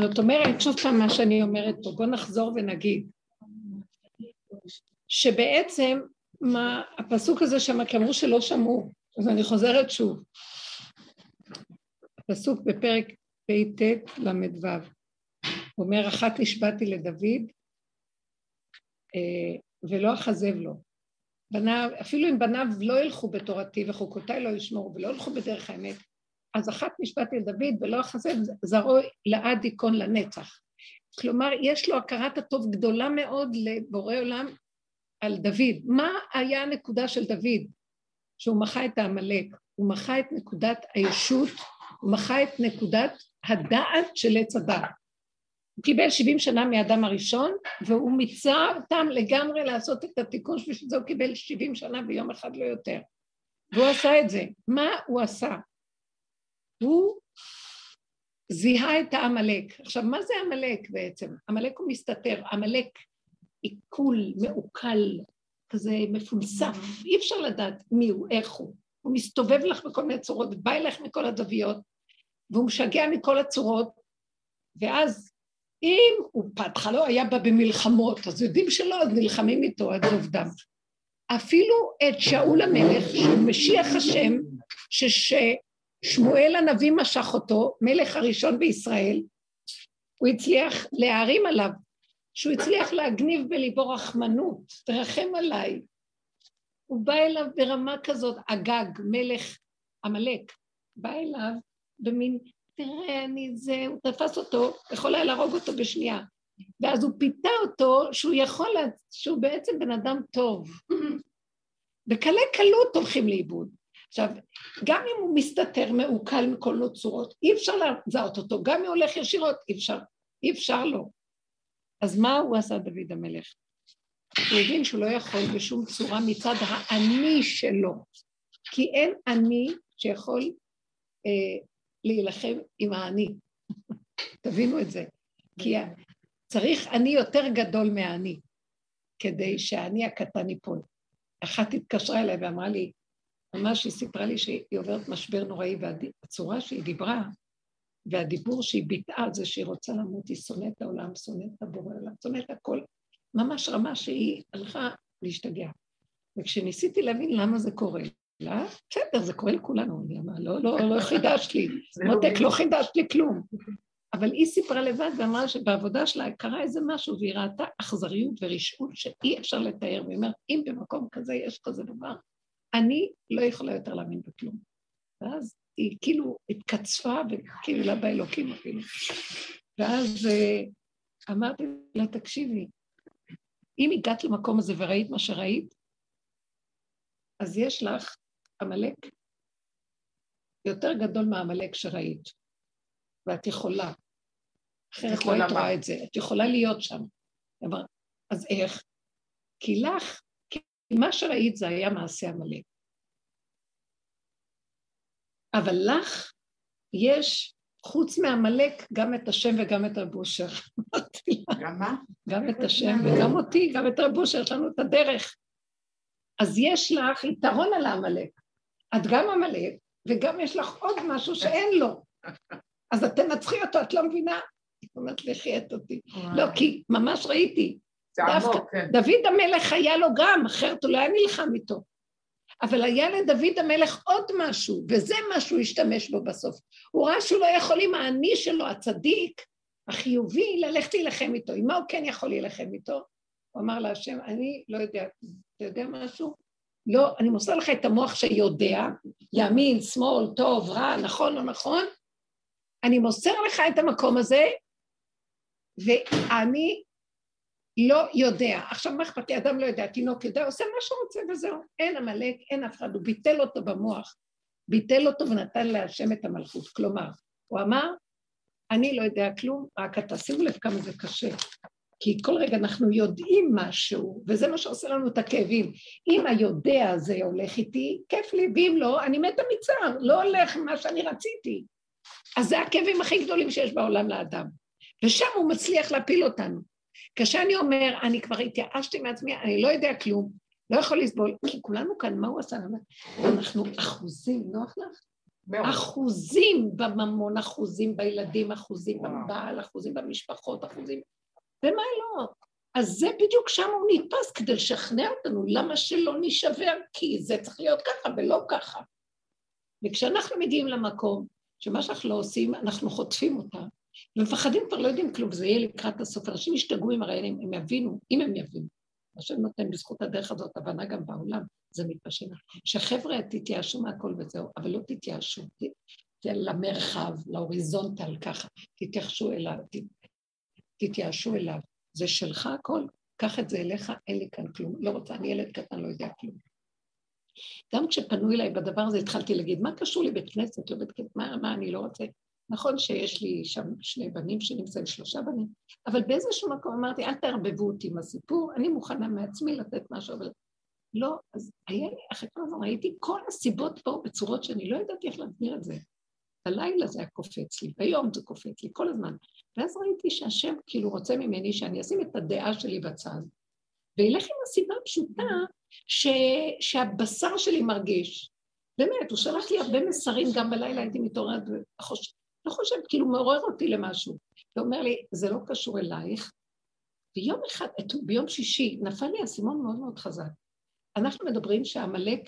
זאת אומרת, שוב פעם מה שאני אומרת פה, בואו נחזור ונגיד, שבעצם מה הפסוק הזה שם, כי אמרו שלא שמעו, אז אני חוזרת שוב. הפסוק בפרק פט ל"ו, אומר, אחת נשבעתי לדוד אה, ולא אכזב לו. בניו, אפילו אם בניו לא ילכו בתורתי וחוקותיי לא ישמעו ולא ילכו בדרך האמת, אז אחת נשבעתי לדוד ולא אכזב זרעו לעד ייכון לנצח. כלומר, יש לו הכרת הטוב גדולה מאוד לבורא עולם על דוד. מה היה הנקודה של דוד? שהוא מחה את העמלק, הוא מחה את נקודת הישות, הוא מחה את נקודת הדעת של עץ הדעת. הוא קיבל 70 שנה מהאדם הראשון, והוא מיצה אותם לגמרי לעשות את התיקון, שבשביל זה הוא קיבל 70 שנה ויום אחד לא יותר. והוא עשה את זה. מה הוא עשה? הוא זיהה את העמלק. עכשיו, מה זה עמלק בעצם? עמלק הוא מסתתר, עמלק עיכול, מעוקל, כזה מפולסף, אי אפשר לדעת מי הוא, איך הוא. הוא מסתובב לך בכל מיני צורות, בא אליך מכל הזוויות, והוא משגע מכל הצורות, ואז אם הוא בהתחלה לא היה בא במלחמות, אז יודעים שלא, אז נלחמים איתו עד זוב דם. אפילו את שאול המלך, שהוא משיח השם, ששמואל הנביא משך אותו, מלך הראשון בישראל, הוא הצליח להערים עליו, שהוא הצליח להגניב בליבו רחמנות, תרחם עליי. הוא בא אליו ברמה כזאת, אגג, מלך עמלק, בא אליו במין תראה, אני זה, הוא תפס אותו, יכול היה להרוג אותו בשנייה. ואז הוא פיתה אותו שהוא יכול, שהוא בעצם בן אדם טוב. בקלי קלות הולכים לאיבוד. עכשיו, גם אם הוא מסתתר, מעוקל מכל מיני צורות, אי אפשר לזהות אותו, גם אם הוא הולך ישירות, אי אפשר, אי אפשר לו. אז מה הוא עשה דוד המלך? הוא הבין שהוא לא יכול בשום צורה מצד האני שלו, כי אין אני שיכול אה, להילחם עם האני. תבינו את זה. כי צריך אני יותר גדול מהאני, כדי שהאני הקטן ייפול. אחת התקשרה אליי ואמרה לי, ממש היא סיפרה לי שהיא עוברת משבר נוראי, והצורה שהיא דיברה, והדיבור שהיא ביטאה זה שהיא רוצה למות, היא שונאת את העולם, שונאת את הבורא העולם, שונאת הכל. ממש רמה שהיא הלכה להשתגע. וכשניסיתי להבין למה זה קורה, לא? בסדר, זה קורה לכולנו, למה? לא, לא, לא חידשת לי. מותק, לא חידשת לי כלום. אבל היא סיפרה לבד ואמרה שבעבודה שלה קרה איזה משהו והיא ראתה אכזריות ורשעות שאי אפשר לתאר, והיא אומרת, אם במקום כזה יש כזה דבר, אני לא יכולה יותר להאמין בכלום. ואז היא כאילו התקצפה וכאילו לה באלוקים אפילו. ואז אה, אמרתי לה, תקשיבי, אם הגעת למקום הזה וראית מה שראית, אז יש לך עמלק יותר גדול מהעמלק שראית, ואת יכולה. אחרת לא היית רואה את זה, את יכולה להיות שם. אז איך? כי לך, מה שראית זה היה מעשה עמלק. אבל לך יש, חוץ מעמלק, גם את השם וגם את רב אושר. גם מה? גם את השם וגם אותי, גם את רב אושר, יש לנו את הדרך. אז יש לך יתרון על העמלק. את גם עמלק, וגם יש לך עוד משהו שאין לו. אז את תנצחי אותו, את לא מבינה? היא אומרת לכי את אותי. לא, כי ממש ראיתי. דווקא, כן. דוד המלך היה לו גם, אחרת הוא לא היה נלחם איתו. אבל היה לדוד המלך עוד משהו, וזה מה שהוא השתמש בו בסוף. הוא ראה שהוא לא יכול עם האני שלו, הצדיק, החיובי, ללכת להילחם איתו. עם מה הוא כן יכול להילחם איתו? הוא אמר להשם, אני לא יודע, אתה יודע משהו? לא, אני מוסר לך את המוח שיודע, ימין, שמאל, טוב, רע, נכון, לא נכון, אני מוסר לך את המקום הזה, ואני לא יודע. עכשיו, מה אכפת לי? אדם לא יודע, תינוק יודע, עושה מה שהוא רוצה וזהו. אין עמלק, אין אף אחד, הוא ביטל אותו במוח. ביטל אותו ונתן להשם את המלכות. כלומר, הוא אמר, אני לא יודע כלום, רק אתה, שימו לב כמה זה קשה. כי כל רגע אנחנו יודעים משהו, וזה מה שעושה לנו את הכאבים. אם היודע הזה הולך איתי, כיף לי, ואם לא, אני מתה מצער, לא הולך מה שאני רציתי. אז זה הכאבים הכי גדולים שיש בעולם לאדם. ושם הוא מצליח להפיל אותנו. כשאני אומר, אני כבר התייאשתי מעצמי, אני לא יודע כלום, לא יכול לסבול, כי כולנו כאן, מה הוא עשה? אנחנו אחוזים, נוח לך? אחוזים בממון, אחוזים בילדים, אחוזים בבעל, אחוזים במשפחות, אחוזים... ומה לא? אז זה בדיוק שם הוא נתפס כדי לשכנע אותנו למה שלא נשבר, כי זה צריך להיות ככה ולא ככה. וכשאנחנו מגיעים למקום שמה שאנחנו לא עושים, אנחנו חוטפים אותה, ומפחדים כבר לא יודעים כלום, זה יהיה לקראת הסוף. אנשים ישתגעו עם הרעיונים, הם יבינו, אם הם יבינו. השם נותן בזכות הדרך הזאת הבנה גם בעולם, זה מתפשט. שחבר'ה תתייאשו מהכל וזהו, אבל לא תתייאשו, למרחב, להוריזונטל ככה, תתייחשו אליו, תתייאשו אליו. זה שלך הכל, קח את זה אליך, אין לי כאן כלום. לא רוצה, אני ילד קטן, לא יודע כלום. גם כשפנו אליי בדבר הזה, התחלתי להגיד, מה קשור לבית כנסת, לבית כנסת, מה, מה אני לא רוצה? נכון שיש לי שם שני בנים שנמצאים, שלושה בנים, אבל באיזשהו מקום אמרתי, אל תערבבו אותי עם הסיפור, אני מוכנה מעצמי לתת משהו, אבל לא, אז היה לי, אחרי כל הזמן ראיתי כל הסיבות פה בצורות שאני לא ידעתי איך להסביר את זה. בלילה זה היה קופץ לי, ביום זה קופץ לי, כל הזמן. ואז ראיתי שהשם כאילו רוצה ממני שאני אשים את הדעה שלי בצד, וילך עם הסיבה הפשוטה ש... שהבשר שלי מרגיש. באמת, הוא שלח לי הרבה מסרים, גם בלילה הייתי מתעוררת וחושבת, לא חושבת, כאילו מעורר אותי למשהו. הוא אומר לי, זה לא קשור אלייך. ביום אחד, ביום שישי, נפל לי אסימון מאוד מאוד חזק. אנחנו מדברים שעמלק,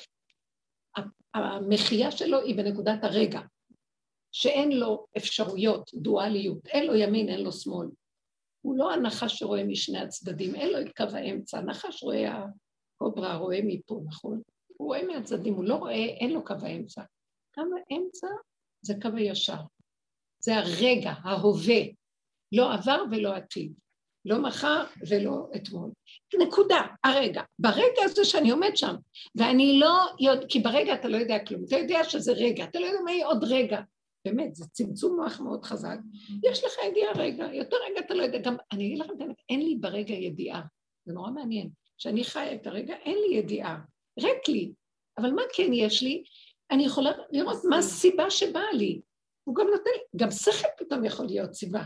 המחיה שלו היא בנקודת הרגע. שאין לו אפשרויות, דואליות, אין לו ימין, אין לו שמאל. הוא לא הנחש שרואה משני הצדדים, אין לו את קו האמצע. הנחש רואה, הקוברה רואה מפה, נכון? הוא רואה מהצדדים, הוא לא רואה, אין לו קו האמצע. קו האמצע זה קו הישר. זה הרגע, ההווה. לא עבר ולא עתיד. לא מחר ולא אתמול. נקודה, הרגע. ברגע הזה שאני עומד שם, ואני לא יודע, כי ברגע אתה לא יודע כלום, אתה יודע שזה רגע, אתה לא יודע מה יהיה עוד רגע. באמת, זה צמצום מוח מאוד חזק. יש לך ידיעה רגע, יותר רגע אתה לא יודע, גם, אני אגיד לכם את האמת, אין לי ברגע ידיעה. זה נורא מעניין. כשאני חיה את הרגע, אין לי ידיעה. ריק לי. אבל מה כן יש לי? אני יכולה לראות מה הסיבה שבאה לי. הוא גם נותן גם שכל פתאום יכול להיות סיבה.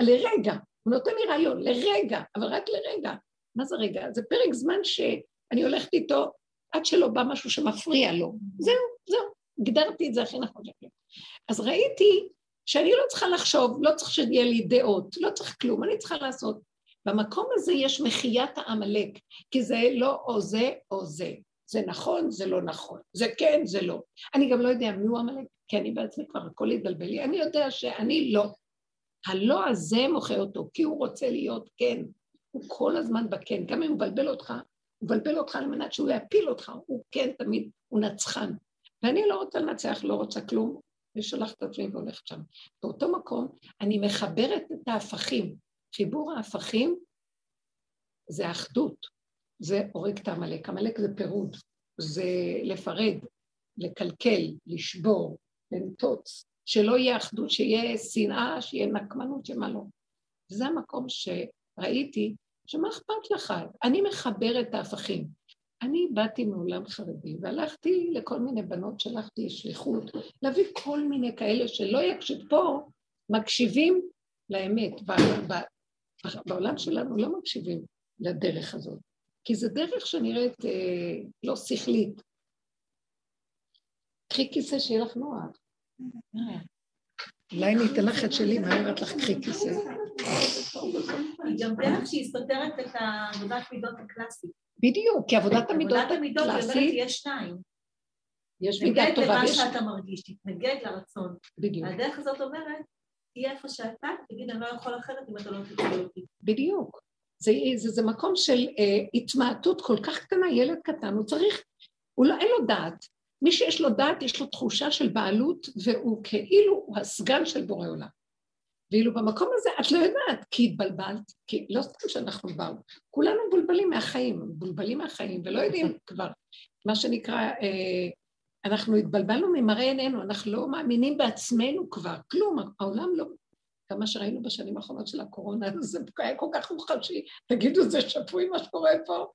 לרגע, הוא נותן לי רעיון, לרגע, אבל רק לרגע. מה זה רגע? זה פרק זמן שאני הולכת איתו עד שלא בא משהו שמפריע לו. זהו, זהו, הגדרתי את זה הכי נכון שלי. אז ראיתי שאני לא צריכה לחשוב, לא צריך שיהיה לי דעות, לא צריך כלום, אני צריכה לעשות. במקום הזה יש מחיית העמלק, כי זה לא או זה או זה. זה נכון, זה לא נכון, זה כן, זה לא. אני גם לא יודע מי הוא עמלק, כי אני בעצמי כבר הכל התבלבל לי, אני יודע שאני לא. הלא הזה מוחה אותו, כי הוא רוצה להיות כן. הוא כל הזמן בכן, גם אם הוא מבלבל אותך, הוא מבלבל אותך על מנת שהוא יפיל אותך, הוא כן תמיד, הוא נצחן. ואני לא רוצה לנצח, לא רוצה כלום, ושולחת את עצמי והולכת שם. באותו מקום אני מחברת את ההפכים. חיבור ההפכים זה אחדות, זה הורג את העמלק. עמלק זה פירוד, זה לפרד, לקלקל, לשבור, לנטוץ, שלא יהיה אחדות, שיהיה שנאה, שיהיה נקמנות, שמה לא. וזה המקום שראיתי, שמה אכפת לך? אני מחברת את ההפכים. אני באתי מעולם חרדי והלכתי לכל מיני בנות, שלחתי שליחות, להביא כל מיני כאלה שלא יקשיב פה, מקשיבים לאמת. בעולם שלנו לא מקשיבים לדרך הזאת, כי זו דרך שנראית אה, לא שכלית. קחי כיסא שיהיה לך נוח. אולי אני אתן לך את שלי, מה אומרת לך קחי כיסא? היא גם דרך שהיא סותרת את העבודת מידות הקלאסית. בדיוק, כי עבודת המידות הקלאסית... עבודת המידות אומרת יש שניים. יש מידה טובה. תתנגד למה שאתה מרגיש, תתנגד לרצון. בדיוק. הדרך הזאת אומרת, תהיה איפה שאתה, תגיד אני לא יכול אחרת אם אתה לא תקבל אותי. בדיוק. זה, זה, זה מקום של אה, התמעטות כל כך קטנה, ילד קטן, הוא צריך, הוא לא, אין לו דעת. מי שיש לו דעת, יש לו תחושה של בעלות, והוא כאילו הוא הסגן של בורא עולם. ואילו במקום הזה את לא יודעת, כי התבלבלת, כי לא סתם שאנחנו באו, כולנו מבולבלים מהחיים, מבולבלים מהחיים, ולא יודעים כבר, מה שנקרא, אה, אנחנו התבלבלנו ממראה עינינו, אנחנו לא מאמינים בעצמנו כבר, כלום, העולם לא... גם מה שראינו בשנים האחרונות של הקורונה, זה היה כל כך מוחשי, תגידו, זה שפוי מה שקורה פה?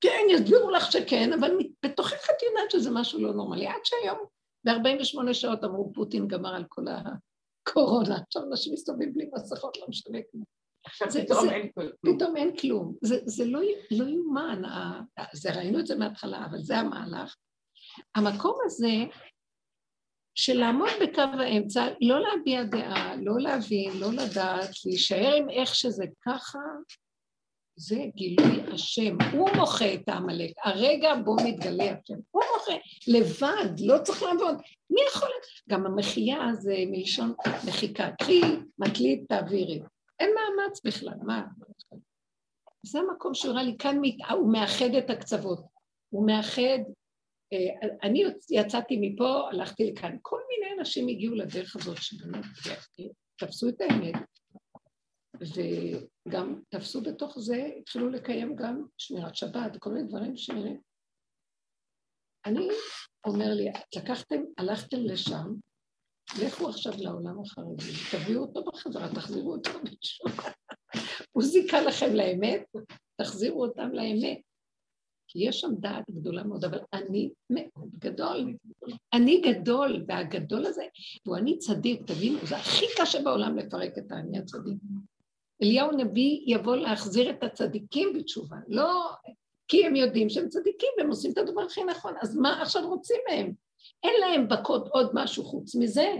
כן, יסבירו לך שכן, אבל בתוכך את יודעת שזה משהו לא נורמלי, עד שהיום, ב-48 שעות אמרו, פוטין גמר על כל הקורונה, עכשיו אנשים מסתובבים בלי מסכות, לא משנה כלום. עכשיו זה, פתאום זה, אין כלום. פתאום אין כלום. זה, זה לא, לא יאומן, זה ראינו את זה מההתחלה, אבל זה המהלך. המקום הזה, שלעמוד בקו האמצע, לא להביע דעה, לא להבין, לא לדעת, להישאר עם איך שזה ככה, זה גילוי השם. הוא מוחה את העמלק. הרגע בו מתגלה השם. הוא מוחה. לבד, לא צריך לעבוד. מי יכול... גם המחייה זה מלשון מחיקה. קחי, מקליט, תעבירי. אין מאמץ בכלל, מה? זה המקום שהוא לי, כאן מת... הוא מאחד את הקצוות. הוא מאחד... אה, אני יצאתי מפה, הלכתי לכאן. כל מיני אנשים הגיעו לדרך הזאת שבאמת תפסו את האמת, וגם תפסו בתוך זה, התחילו לקיים גם שמירת שבת וכל מיני דברים שנראים. אני אומר לי, לקחתם, הלכתם לשם, לכו עכשיו לעולם החרדי, תביאו אותו בחזרה, תחזירו אותו בתשובה. הוא זיכה לכם לאמת, תחזירו אותם לאמת. כי יש שם דעת גדולה מאוד, אבל אני מאוד גדול. אני גדול, והגדול הזה, והוא אני צדיק, תבינו, זה הכי קשה בעולם לפרק את האני הצדיק. אליהו נביא יבוא להחזיר את הצדיקים בתשובה, לא כי הם יודעים שהם צדיקים והם עושים את הדבר הכי נכון, אז מה עכשיו רוצים מהם? אין להם בקוד עוד משהו חוץ מזה,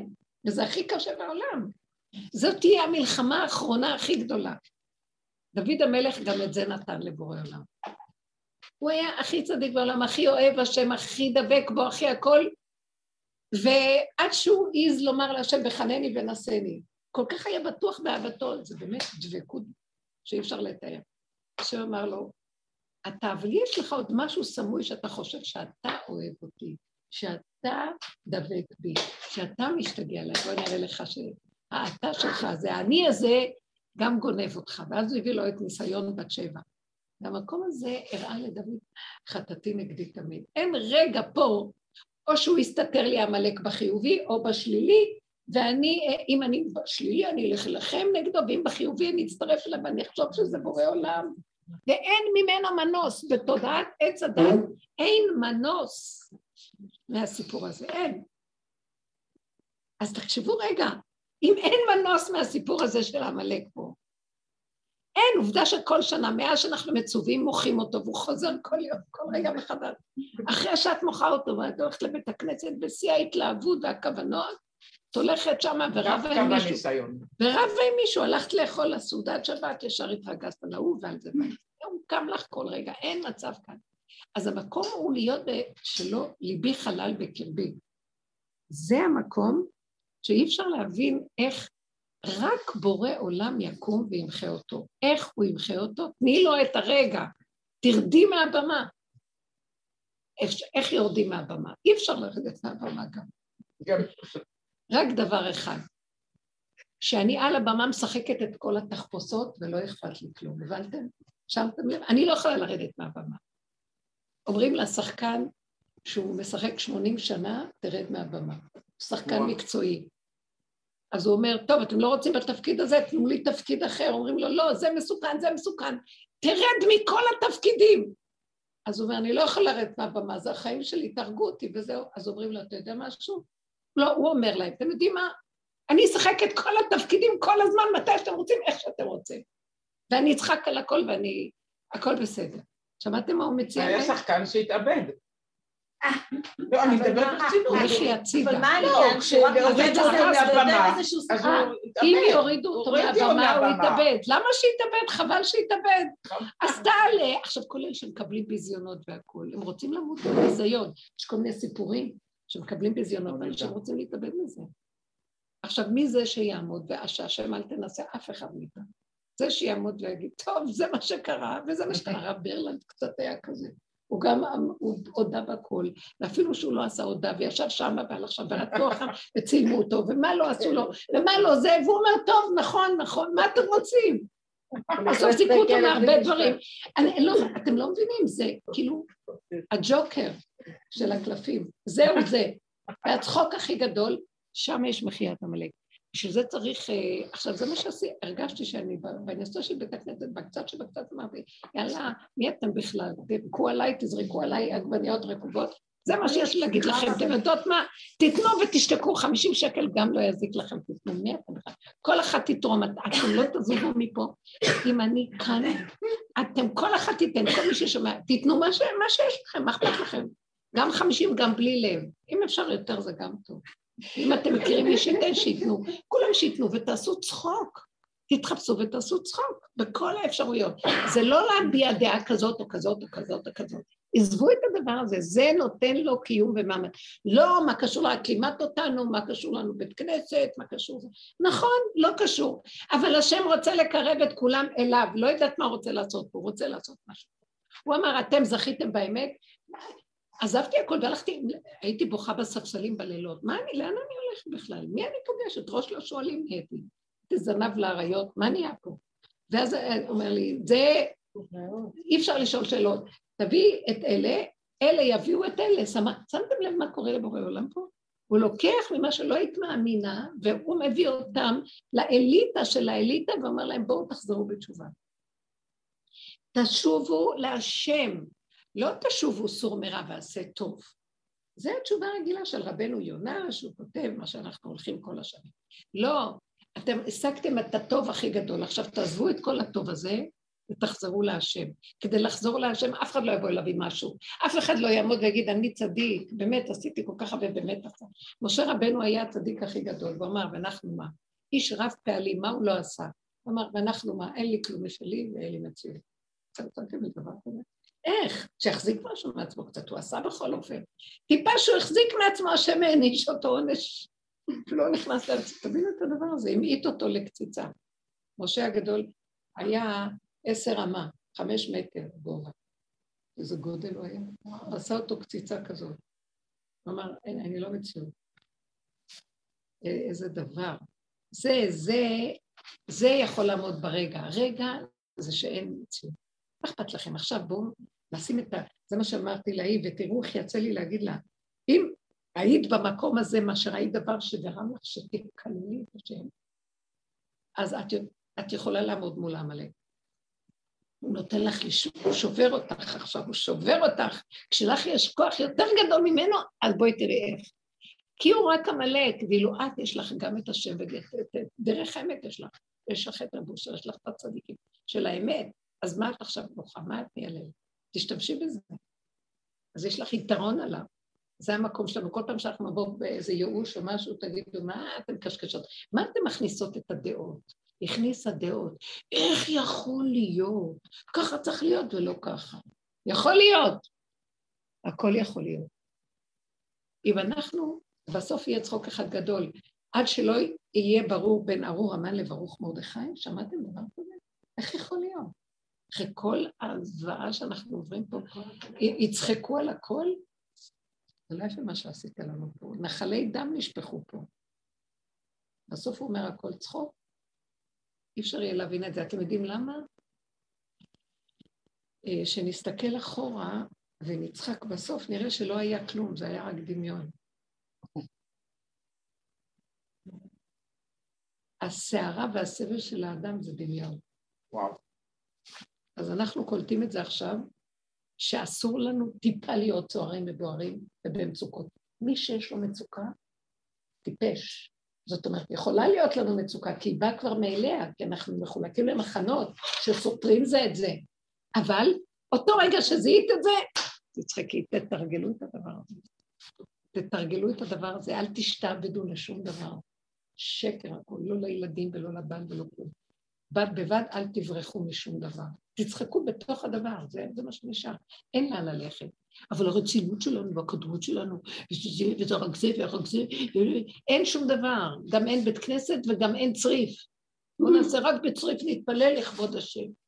וזה הכי קשה בעולם. זאת תהיה המלחמה האחרונה הכי גדולה. דוד המלך גם את זה נתן לבורא עולם. הוא היה הכי צדיק בעולם, הכי אוהב השם, הכי דבק בו, הכי הכל, ועד שהוא העז לומר להשם, בחנני ונשני. כל כך היה בטוח באהבתו, זה באמת דבקות שאי אפשר לתאר. השם אמר לו, אתה, אבל יש לך עוד משהו סמוי שאתה חושב שאתה אוהב אותי, שאתה דבק בי, שאתה משתגע עליי, בוא נראה לך שהאתה שלך, זה האני הזה, גם גונב אותך. ואז הוא הביא לו את ניסיון בת שבע. והמקום הזה הראה לדוד, חטאתי נגדי תמיד. אין רגע פה, או שהוא יסתתר לי עמלק בחיובי או בשלילי, ואני, אם אני בשלילי, אני אלך להילחם נגדו, ואם בחיובי אני אצטרף אליו ואני אחשוב שזה בורא עולם. ואין ממנו מנוס, בתודעת עץ הדת אין מנוס מהסיפור הזה, אין. אז תחשבו רגע, אם אין מנוס מהסיפור הזה של עמלק פה, אין, עובדה שכל שנה, מאז שאנחנו מצווים, מוחים אותו, והוא חוזר כל יום, כל רגע מחדש. אחרי שאת מוחה אותו ואת הולכת לבית הכנסת בשיא ההתלהבות והכוונות, את הולכת שמה ורבה עם מישהו. ורבה עם מישהו, הלכת לאכול לסעודת שבת, ישר התרגזת על ההוא ועל זה. הוא קם לך כל רגע, אין מצב כאן. אז המקום הוא להיות שלא ליבי חלל בקרבי. זה המקום שאי אפשר להבין איך רק בורא עולם יקום וימחה אותו. איך הוא ימחה אותו? תני לו את הרגע, תרדי מהבמה. איך, איך יורדים מהבמה? אי אפשר לרדת מהבמה גם. רק דבר אחד, שאני על הבמה משחקת את כל התחפושות ולא אכפת לי כלום, הבנתם? שמתם לב? אני לא יכולה לרדת מהבמה. אומרים לשחקן שהוא משחק 80 שנה, תרד מהבמה. שחקן וואו. מקצועי. אז הוא אומר, טוב, אתם לא רוצים בתפקיד הזה, תנו לי תפקיד אחר. אומרים לו, לא, זה מסוכן, זה מסוכן. תרד מכל התפקידים. אז הוא אומר, אני לא יכול לרדת מהבמה, זה החיים שלי, תהרגו אותי וזהו. אז אומרים לו, אתה יודע משהו? לא, הוא אומר להם, אתם יודעים מה? אני אשחק את כל התפקידים כל הזמן, מתי שאתם רוצים, איך שאתם רוצים. ואני אצחק על הכל ואני... הכל בסדר. שמעתם מה הוא מציע? היה שחקן שהתאבד. לא, אני מדברת ברצינות. לכי הצידה. אבל מה העניין? כשהורידו אותו מהבמה, אז הוא אם יורידו אותו מהבמה, הוא יתאבד. למה שיתאבד? חבל שיתאבד. אז תעלה. עכשיו, כל אלה שמקבלים ביזיונות והכול, הם רוצים למות בביזיון. יש כל מיני סיפורים שמקבלים ביזיונות, ואנשים רוצים להתאבד מזה. עכשיו, מי זה שיעמוד ועשה שם אל תנסה אף אחד מאיתנו? זה שיעמוד ויגיד, טוב, זה מה שקרה, וזה מה שקרה, הרב ברלנד קצת היה כזה. הוא גם, הוא הודה בכל, ואפילו שהוא לא עשה הודה, וישב שם והלך שם ורצו אחר, וצילמו אותו, ומה לא עשו לו, ומה לא זה, והוא אומר, טוב, נכון, נכון, מה אתם רוצים? בסוף סיפרו אותו מהרבה דברים. לא, אתם לא מבינים, זה כאילו הג'וקר של הקלפים, זהו זה. והצחוק הכי גדול, שם יש מחיית עמלק. בשביל זה צריך, אה, עכשיו זה מה שעשיתי, הרגשתי שאני בנושא של בית הכנסת, בקצת שבקצת אמרתי, יאללה, מי אתם בכלל? תבכו עליי, תזרקו עליי עגבניות רקובות, זה מה שיש לי להגיד לכם, אתם יודעות מה? תיתנו ותשתקו, 50 שקל גם לא יזיק לכם, תיתנו, מי אתם בכלל? כל אחת תתרום, אתם לא תזוזו מפה, אם אני כאן, אתם, כל אחת תיתן, כל מי ששומע, תיתנו מה שיש לכם, מה אכפת לכם? גם 50, גם בלי לב, אם אפשר יותר זה גם טוב. אם אתם מכירים מי שייתן, שייתנו. כולם שייתנו ותעשו צחוק. תתחפשו ותעשו צחוק בכל האפשרויות. זה לא להביע דעה כזאת או כזאת או כזאת או כזאת. עזבו את הדבר הזה, זה נותן לו קיום ומעמד. לא מה קשור רק לימד אותנו, מה קשור לנו בית כנסת, מה קשור... נכון, לא קשור. אבל השם רוצה לקרב את כולם אליו, לא יודעת מה הוא רוצה לעשות פה, הוא רוצה לעשות משהו. הוא אמר, אתם זכיתם באמת, עזבתי הכל והלכתי, הייתי בוכה בספסלים בלילות. מה אני, לאן אני הולכת בכלל? מי אני פוגשת? ראש לא שואלים נהייתי. הייתי זנב לאריות, מה נהיה פה? ואז הוא אומר לי, זה, אי אפשר לשאול שאלות. תביא את אלה, אלה יביאו את אלה. שמתם לב מה קורה לבורא עולם פה? הוא לוקח ממה שלא היית מאמינה, והוא מביא אותם לאליטה של האליטה, ואומר להם, בואו תחזרו בתשובה. תשובו להשם, לא תשובו סור מרע ועשה טוב. זו התשובה הרגילה של רבנו יונה, שהוא כותב מה שאנחנו הולכים כל השנים. לא, אתם השגתם את הטוב הכי גדול, עכשיו תעזבו את כל הטוב הזה ותחזרו להשם. כדי לחזור להשם, אף אחד לא יבוא אליו עם משהו. אף אחד לא יעמוד ויגיד, אני צדיק, באמת עשיתי כל כך הרבה, באמת עשה. משה רבנו היה הצדיק הכי גדול, הוא אמר, ואנחנו מה? איש רב פעלים, מה הוא לא עשה? הוא אמר, ואנחנו מה? אין לי כלום משלי ואין לי מציאות. צמצמתם לדבר כזה? איך? שיחזיק משהו מעצמו קצת, הוא עשה בכל אופן. טיפה שהוא החזיק מעצמו, השם העניש אותו עונש, לא נכנס לארץ. תבינו את הדבר הזה, המעיט אותו לקציצה. משה הגדול היה עשר אמה, חמש מטר גובה. איזה גודל הוא היה. עשה אותו קציצה כזאת. הוא אמר, אין, אני לא מציאות. איזה דבר. זה, זה, זה יכול לעמוד ברגע. הרגע זה שאין מציאות. מה אכפת לכם? עכשיו בואו נשים את ה... זה מה שאמרתי להיא, ותראו איך יצא לי להגיד לה, אם היית במקום הזה, מה שראית דבר שגרם לך שתקללי את השם, אז את, את יכולה לעמוד מול העמלק. הוא נותן לך, הוא שובר אותך עכשיו, הוא שובר אותך. כשלך יש כוח יותר גדול ממנו, אז בואי תראי איך. כי הוא רק עמלק, ואילו את, יש לך גם את השם, ודרך האמת יש לך. יש לך את רבושר, יש לך את הצדיקים של האמת. אז מה את עכשיו בוכה? מה את מייללת? תשתמשי בזה. אז יש לך יתרון עליו. זה המקום שלנו. כל פעם שאנחנו נבוא באיזה ייאוש או משהו, תגידו, מה אתן קשקשות? מה אתן מכניסות את הדעות? הכניסה דעות. איך יכול להיות? ככה צריך להיות ולא ככה. יכול להיות. הכל יכול להיות. אם אנחנו, בסוף יהיה צחוק אחד גדול, עד שלא יהיה ברור בין ארור המן לברוך מרדכי, שמעתם דבר כזה? איך יכול להיות? אחרי כל הזוועה שאנחנו עוברים פה, יצחקו על הכל? זה לא יפה מה שעשית לנו פה. נחלי דם נשפכו פה. בסוף הוא אומר הכל צחוק. אי אפשר יהיה להבין את זה. אתם יודעים למה? אה, שנסתכל אחורה ונצחק בסוף, נראה שלא היה כלום, זה היה רק דמיון. הסערה והסבל של האדם זה דמיון. וואו. אז אנחנו קולטים את זה עכשיו, שאסור לנו טיפה להיות צוערים ובוערים ובמצוקות. מי שיש לו מצוקה, טיפש. זאת אומרת, יכולה להיות לנו מצוקה, כי היא באה כבר מאליה, כי אנחנו מחולקים למחנות שסותרים זה את זה. אבל אותו רגע שזיהית את זה, תצחקי, תתרגלו את הדבר הזה. תתרגלו את הדבר הזה, אל תשתעבדו לשום דבר. שקר הכול, לא לילדים ולא לבן ולא כלום. בד בבד אל תברחו משום דבר. תצחקו בתוך הדבר, זה, זה מה שנשאר. אין לאן ללכת. אבל הרצינות שלנו והקדרות שלנו, וזה רק זה ורק זה, אין שום דבר. גם אין בית כנסת וגם אין צריף. בואו נעשה רק בצריף נתפלל לכבוד השם.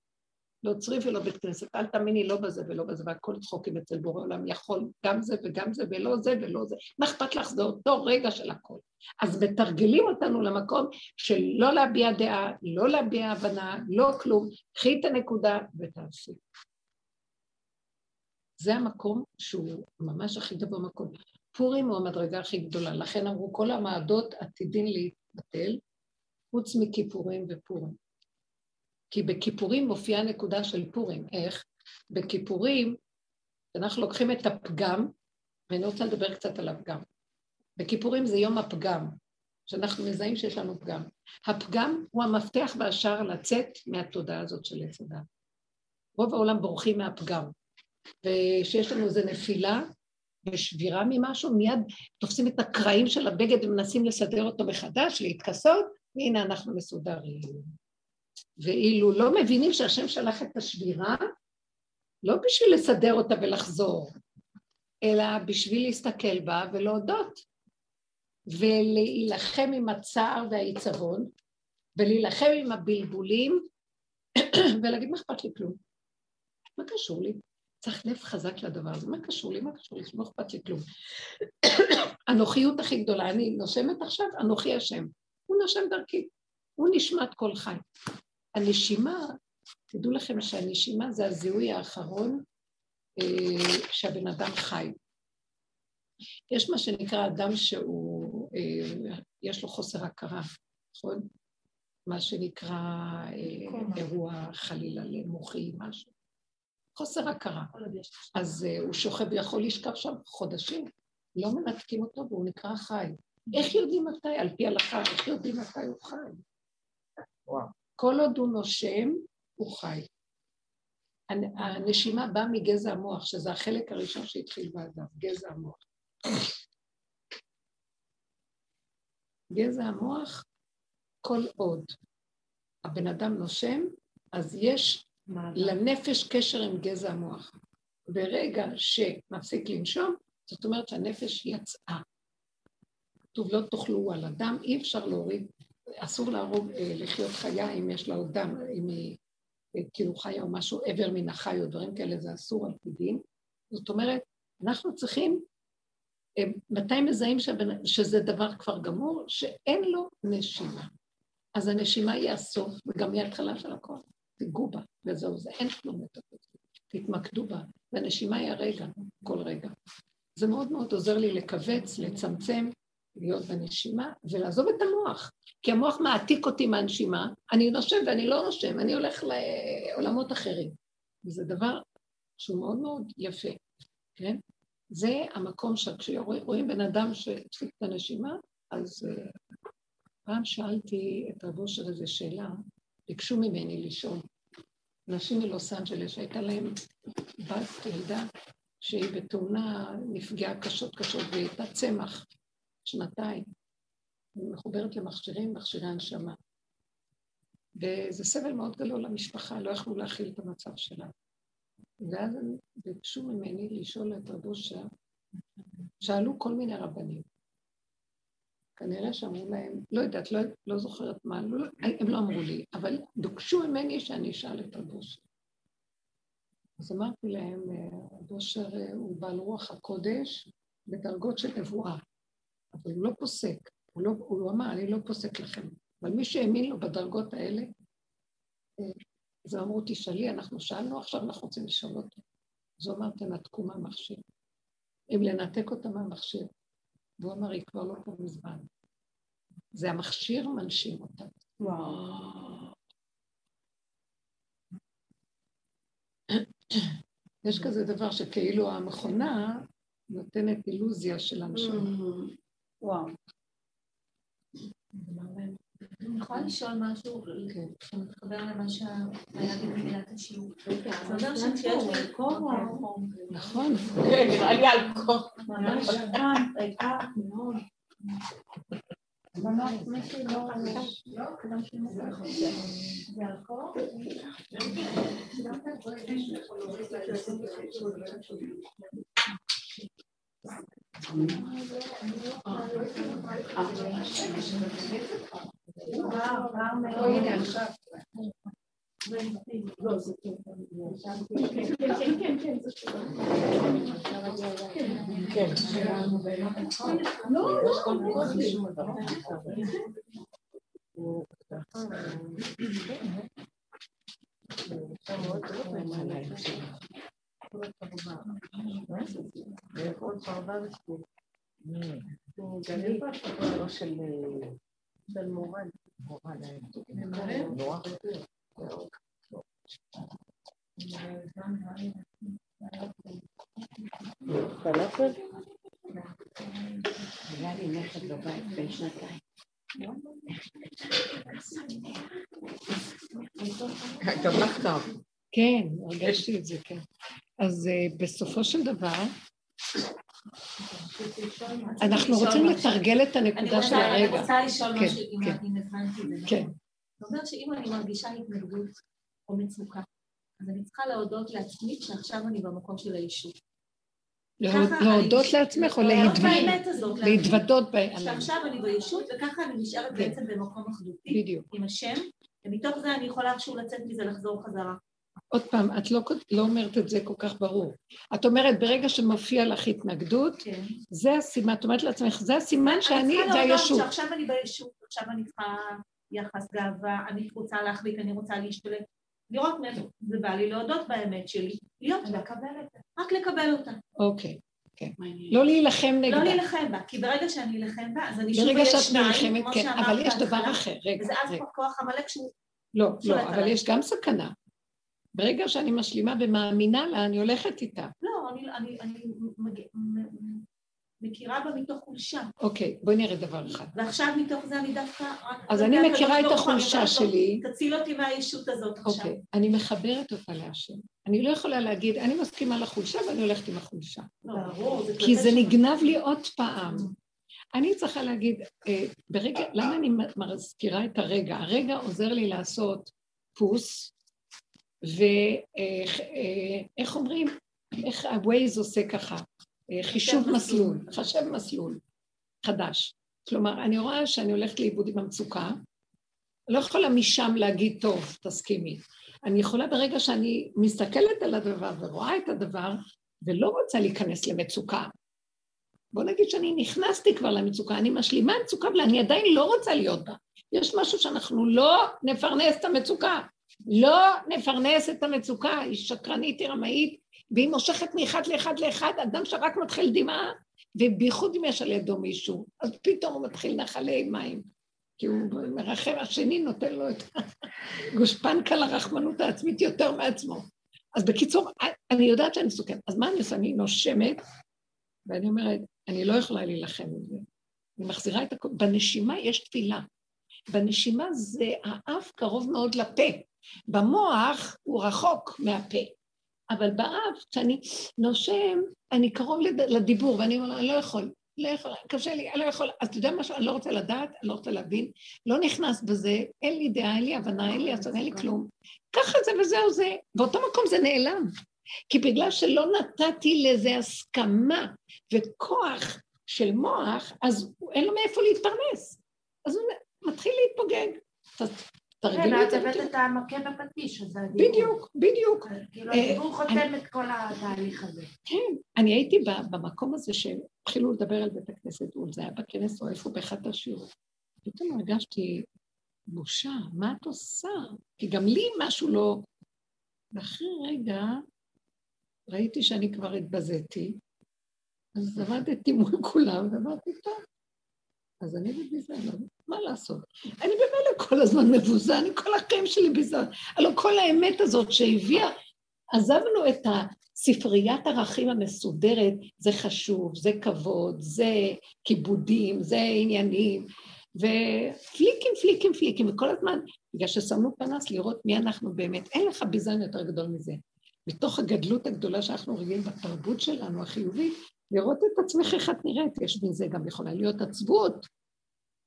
לא צריף ולא בית כנסת, אל תאמיני לא בזה ולא בזה, והכל צחוקים אצל בורא עולם, יכול גם זה וגם זה ולא זה ולא זה. מה אכפת לך? זה אותו רגע של הכל. אז מתרגלים אותנו למקום של לא להביע דעה, לא להביע הבנה, לא כלום, קחי את הנקודה ותעשי. זה המקום שהוא ממש הכי גבוה מקום. פורים הוא המדרגה הכי גדולה, לכן אמרו כל המעדות עתידין להתבטל, חוץ מכיפורים ופורים. כי בכיפורים מופיעה נקודה של פורים. איך? בכיפורים, אנחנו לוקחים את הפגם, ואני רוצה לדבר קצת על הפגם. בכיפורים זה יום הפגם, שאנחנו מזהים שיש לנו פגם. הפגם הוא המפתח והשער לצאת מהתודעה הזאת של עץ רוב העולם בורחים מהפגם. וכשיש לנו איזו נפילה, בשבירה ממשהו, מיד תופסים את הקרעים של הבגד ומנסים לסדר אותו מחדש, להתכסות, והנה אנחנו מסודרים. ואילו לא מבינים שהשם שלח את השבירה, לא בשביל לסדר אותה ולחזור, אלא בשביל להסתכל בה ולהודות, ולהילחם עם הצער והעיצבון, ולהילחם עם הבלבולים, ולהגיד מה אכפת לי כלום? מה קשור לי? צריך לב חזק לדבר הזה, מה קשור לי? מה קשור לי? לא אכפת לי כלום. הנוחיות הכי גדולה, אני נושמת עכשיו, אנוכי השם. הוא נושם דרכי, הוא נשמת כל חי. הנשימה, תדעו לכם שהנשימה זה הזיהוי האחרון אה, שהבן אדם חי. יש מה שנקרא אדם שהוא, אה, יש לו חוסר הכרה, נכון? מה שנקרא אה, אירוע חלילה למוחי, משהו. חוסר הכרה. אז אה, הוא שוכב ויכול לשכב שם חודשים, לא מנתקים אותו והוא נקרא חי. איך יודעים מתי? על פי הלכה, איך יודעים מתי הוא חי? כל עוד הוא נושם, הוא חי. הנשימה באה מגזע המוח, שזה החלק הראשון שהתחיל באדם, גזע המוח. גזע המוח, כל עוד הבן אדם נושם, אז יש לנפש קשר עם גזע המוח. ברגע שמפסיק לנשום, זאת אומרת שהנפש יצאה. כתוב לא תאכלו על הדם, אי אפשר להוריד, אסור להרוג, אה, לחיות חיה אם יש לה עוד דם, אם היא אה, כאילו חיה או משהו, עבר מן החי או דברים כאלה, זה אסור על פי דין. זאת אומרת, אנחנו צריכים, אה, מתי מזהים שבנ... שזה דבר כבר גמור? שאין לו נשימה. אז הנשימה היא הסוף וגם היא ההתחלה של הכל. תיגעו בה, וזהו זה, אין כלום יותר. תתמקדו בה, והנשימה היא הרגע, כל רגע. זה מאוד מאוד עוזר לי לכווץ, לצמצם, להיות בנשימה, ולעזוב את המוח. כי המוח מעתיק אותי מהנשימה, אני נושם ואני לא נושם, אני הולך לעולמות אחרים. וזה דבר שהוא מאוד מאוד יפה, כן? זה המקום שכשרואים בן אדם שהדפיק את הנשימה, אז uh, פעם שאלתי את רבו של איזה שאלה, ביקשו ממני לשאול. נשים מלוס אנג'לס שהייתה להם בת, ילדה, שהיא בתאונה נפגעה קשות קשות והיא הייתה צמח שנתיים. היא מחוברת למכשירים, מכשירי הנשמה. וזה סבל מאוד גדול למשפחה, לא יכלו להכיל את המצב שלה. ואז הם ביקשו ממני לשאול את רבו שם, שאלו כל מיני רבנים. כנראה שאמרו להם, לא יודעת, לא, לא זוכרת מה, לא, הם לא אמרו לי, אבל דוקשו ממני שאני אשאל את הבושר. אז אמרתי להם, הבושר הוא בעל רוח הקודש בדרגות של נבואה, אבל הוא לא פוסק, הוא, לא, הוא לא אמר, אני לא פוסק לכם, אבל מי שהאמין לו בדרגות האלה, אז אמרו, תשאלי, אנחנו שאלנו, עכשיו אנחנו רוצים לשאול אותו. אז הוא אמר, תנתקו מהמכשיר. אם לנתק אותה מהמכשיר, והוא אמר, היא כבר לא פה מזמן. זה המכשיר מנשים אותה. יש כזה דבר שכאילו המכונה נותנת אילוזיה של אנשים. וואו. אני יכולה לשאול משהו כן. שמתחבר למה שהיה במגילת השיעור. זה אומר שכשיש לי נכון. כן, נראה לי כוח. ממש מאוד. עכשיו. לא, זה כן. כן, כן, כן, זה שלו. כן. לא, של מורן. נורא. פלאפל? היה לי נכד בבית בן שנתיים. גם לך טוב. כן, הרגשתי את זה, כן. אז בסופו של דבר, אנחנו רוצים לתרגל את הנקודה של הרגע. אני רוצה לשאול כן, משהו, אם כן. אני הבנתי את זה. כן. זאת אומרת שאם אני מרגישה התנגדות או מצוקה, אז אני צריכה להודות לעצמי שעכשיו אני במקום של הישות. ככה להודות לעצמך או להודות להתוודות? באמת. שעכשיו אני בישות וככה אני נשארת כן. בעצם במקום אחדותי בדיוק. עם השם, ומתוך זה אני יכולה איכשהו לצאת מזה לחזור חזרה. עוד פעם, את לא, לא אומרת את זה כל כך ברור. את אומרת, ברגע שמופיע לך התנגדות, כן. זה הסימן, את אומרת לעצמך, זה הסימן שאני, אני זה צריכה להודות הישות. שעכשיו אני בישות, עכשיו אני צריכה יחס גאווה, אני רוצה להחליט, אני רוצה להשתלט. לראות מאיפה זה בא לי, להודות באמת שלי, להיות בה, רק לקבל אותה. אוקיי, כן. לא להילחם לא נגדה. להילחם בה, כי ברגע שאני אלחם בה, אז אני שוב ברגע אהיה שאת שניים, נלחמת, כמו כן, שאמרת אבל יש דבר אחר, רגע, וזה אז רגע. כוח עמלק שהוא... לא, לא, אבל. יש גם סכנה. ברגע שאני משלימה ומאמינה לה, אני הולכת איתה. לא, אני, אני, אני מג... מכירה בה מתוך חולשה, אוקיי, בואי נראה דבר אחד. ועכשיו מתוך זה אני דווקא... אז אני מכירה את החולשה שלי. תציל אותי מהישות הזאת עכשיו. אוקיי, אני מחברת אותה להשם. אני לא יכולה להגיד, אני מסכימה לחולשה ואני הולכת עם החולשה. לא, ברור, כי זה. נגנב לי עוד פעם. אני צריכה להגיד, אה, ברגע, למה אני מזכירה את הרגע? הרגע עוזר לי לעשות פוס, ואיך אומרים, איך ה-Waze עושה ככה? אה, חישוב מסלול, חשב מסלול חדש. כלומר, אני רואה שאני הולכת לאיבוד עם המצוקה, לא יכולה משם להגיד, טוב, תסכימי. אני יכולה ברגע שאני מסתכלת על הדבר ורואה את הדבר, ולא רוצה להיכנס למצוקה. בוא נגיד שאני נכנסתי כבר למצוקה, אני משלימה מצוקה, אבל אני עדיין לא רוצה להיות בה. יש משהו שאנחנו לא נפרנס את המצוקה. לא נפרנס את המצוקה, היא שקרנית, היא רמאית, והיא מושכת מאחד לאחד לאחד, אדם שרק מתחיל דמעה, ובייחוד אם יש על ידו מישהו, אז פתאום הוא מתחיל נחלי מים. כי הוא מרחם, השני נותן לו את הגושפנקה לרחמנות העצמית יותר מעצמו. אז בקיצור, אני יודעת שאני מסוכנת. אז מה אני עושה? אני נושמת, ואני אומרת, אני לא יכולה להילחם עם זה. אני מחזירה את הכול. בנשימה יש תפילה. בנשימה זה האף קרוב מאוד לפה. במוח הוא רחוק מהפה. אבל באף, כשאני נושם, אני קרוב לד... לדיבור, ואני אומר, אני לא יכול, לא יכול, קשה לי, אני לא יכול. אז אתה יודע משהו? אני לא רוצה לדעת, אני לא רוצה להבין, לא נכנס בזה, אין לי דעה, אין לי הבנה, אין לי עצון, אין לי כלום. ככה זה וזהו זה. באותו מקום זה נעלם. כי בגלל שלא נתתי לזה הסכמה וכוח של מוח, אז אין לו מאיפה להתפרנס. אז הוא מתחיל להתפוגג. כן, תרגלו את את זה. הבאת את המכה בפטיש, אז זה הדיבור. בדיוק, בדיוק. כאילו אה, הדיבור חותם את כל התהליך הזה. כן, אני הייתי במקום הזה שהתחילו לדבר על בית הכנסת, זה היה בכנס או איפה באחד השיעורים. פתאום הרגשתי בושה, מה את עושה? כי גם לי משהו לא... ואחרי רגע ראיתי שאני כבר התבזיתי, אז עמדתי מול כולם ואמרתי, טוב, אז אני בביזיון, מה לעשות? אני במילא כל הזמן מבוזה, אני כל החיים שלי ביזיון. הלוא כל האמת הזאת שהביאה, עזבנו את הספריית ערכים המסודרת, זה חשוב, זה כבוד, זה כיבודים, זה עניינים, ופליקים, פליקים, פליקים, וכל הזמן, בגלל ששמנו פנס לראות מי אנחנו באמת, אין לך ביזיון יותר גדול מזה. מתוך הגדלות הגדולה שאנחנו רגילים בתרבות שלנו, החיובית, לראות את עצמך איך את נראית, יש בזה גם יכולה להיות עצבות.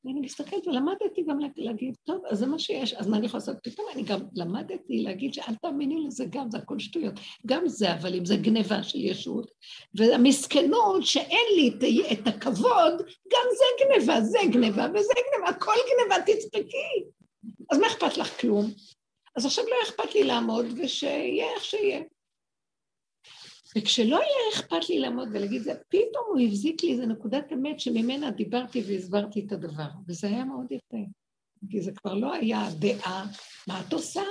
ואני מסתכלת ולמדתי גם להגיד, טוב, אז זה מה שיש, אז מה אני יכולה לעשות? פתאום אני גם למדתי להגיד שאל תאמיני לזה גם, זה הכל שטויות. גם זה, אבל אם זה גניבה של ישות, והמסכנות שאין לי את, את הכבוד, גם זה גניבה, זה גניבה וזה גניבה, הכל גניבה, תצחקי. אז מה אכפת לך כלום? אז עכשיו לא אכפת לי לעמוד, ושיהיה איך שיהיה. וכשלא היה אכפת לי לעמוד ולהגיד זה, פתאום הוא הבזיק לי איזה נקודת אמת שממנה דיברתי והסברתי את הדבר, וזה היה מאוד יפה. כי זה כבר לא היה דעה, מה את עושה?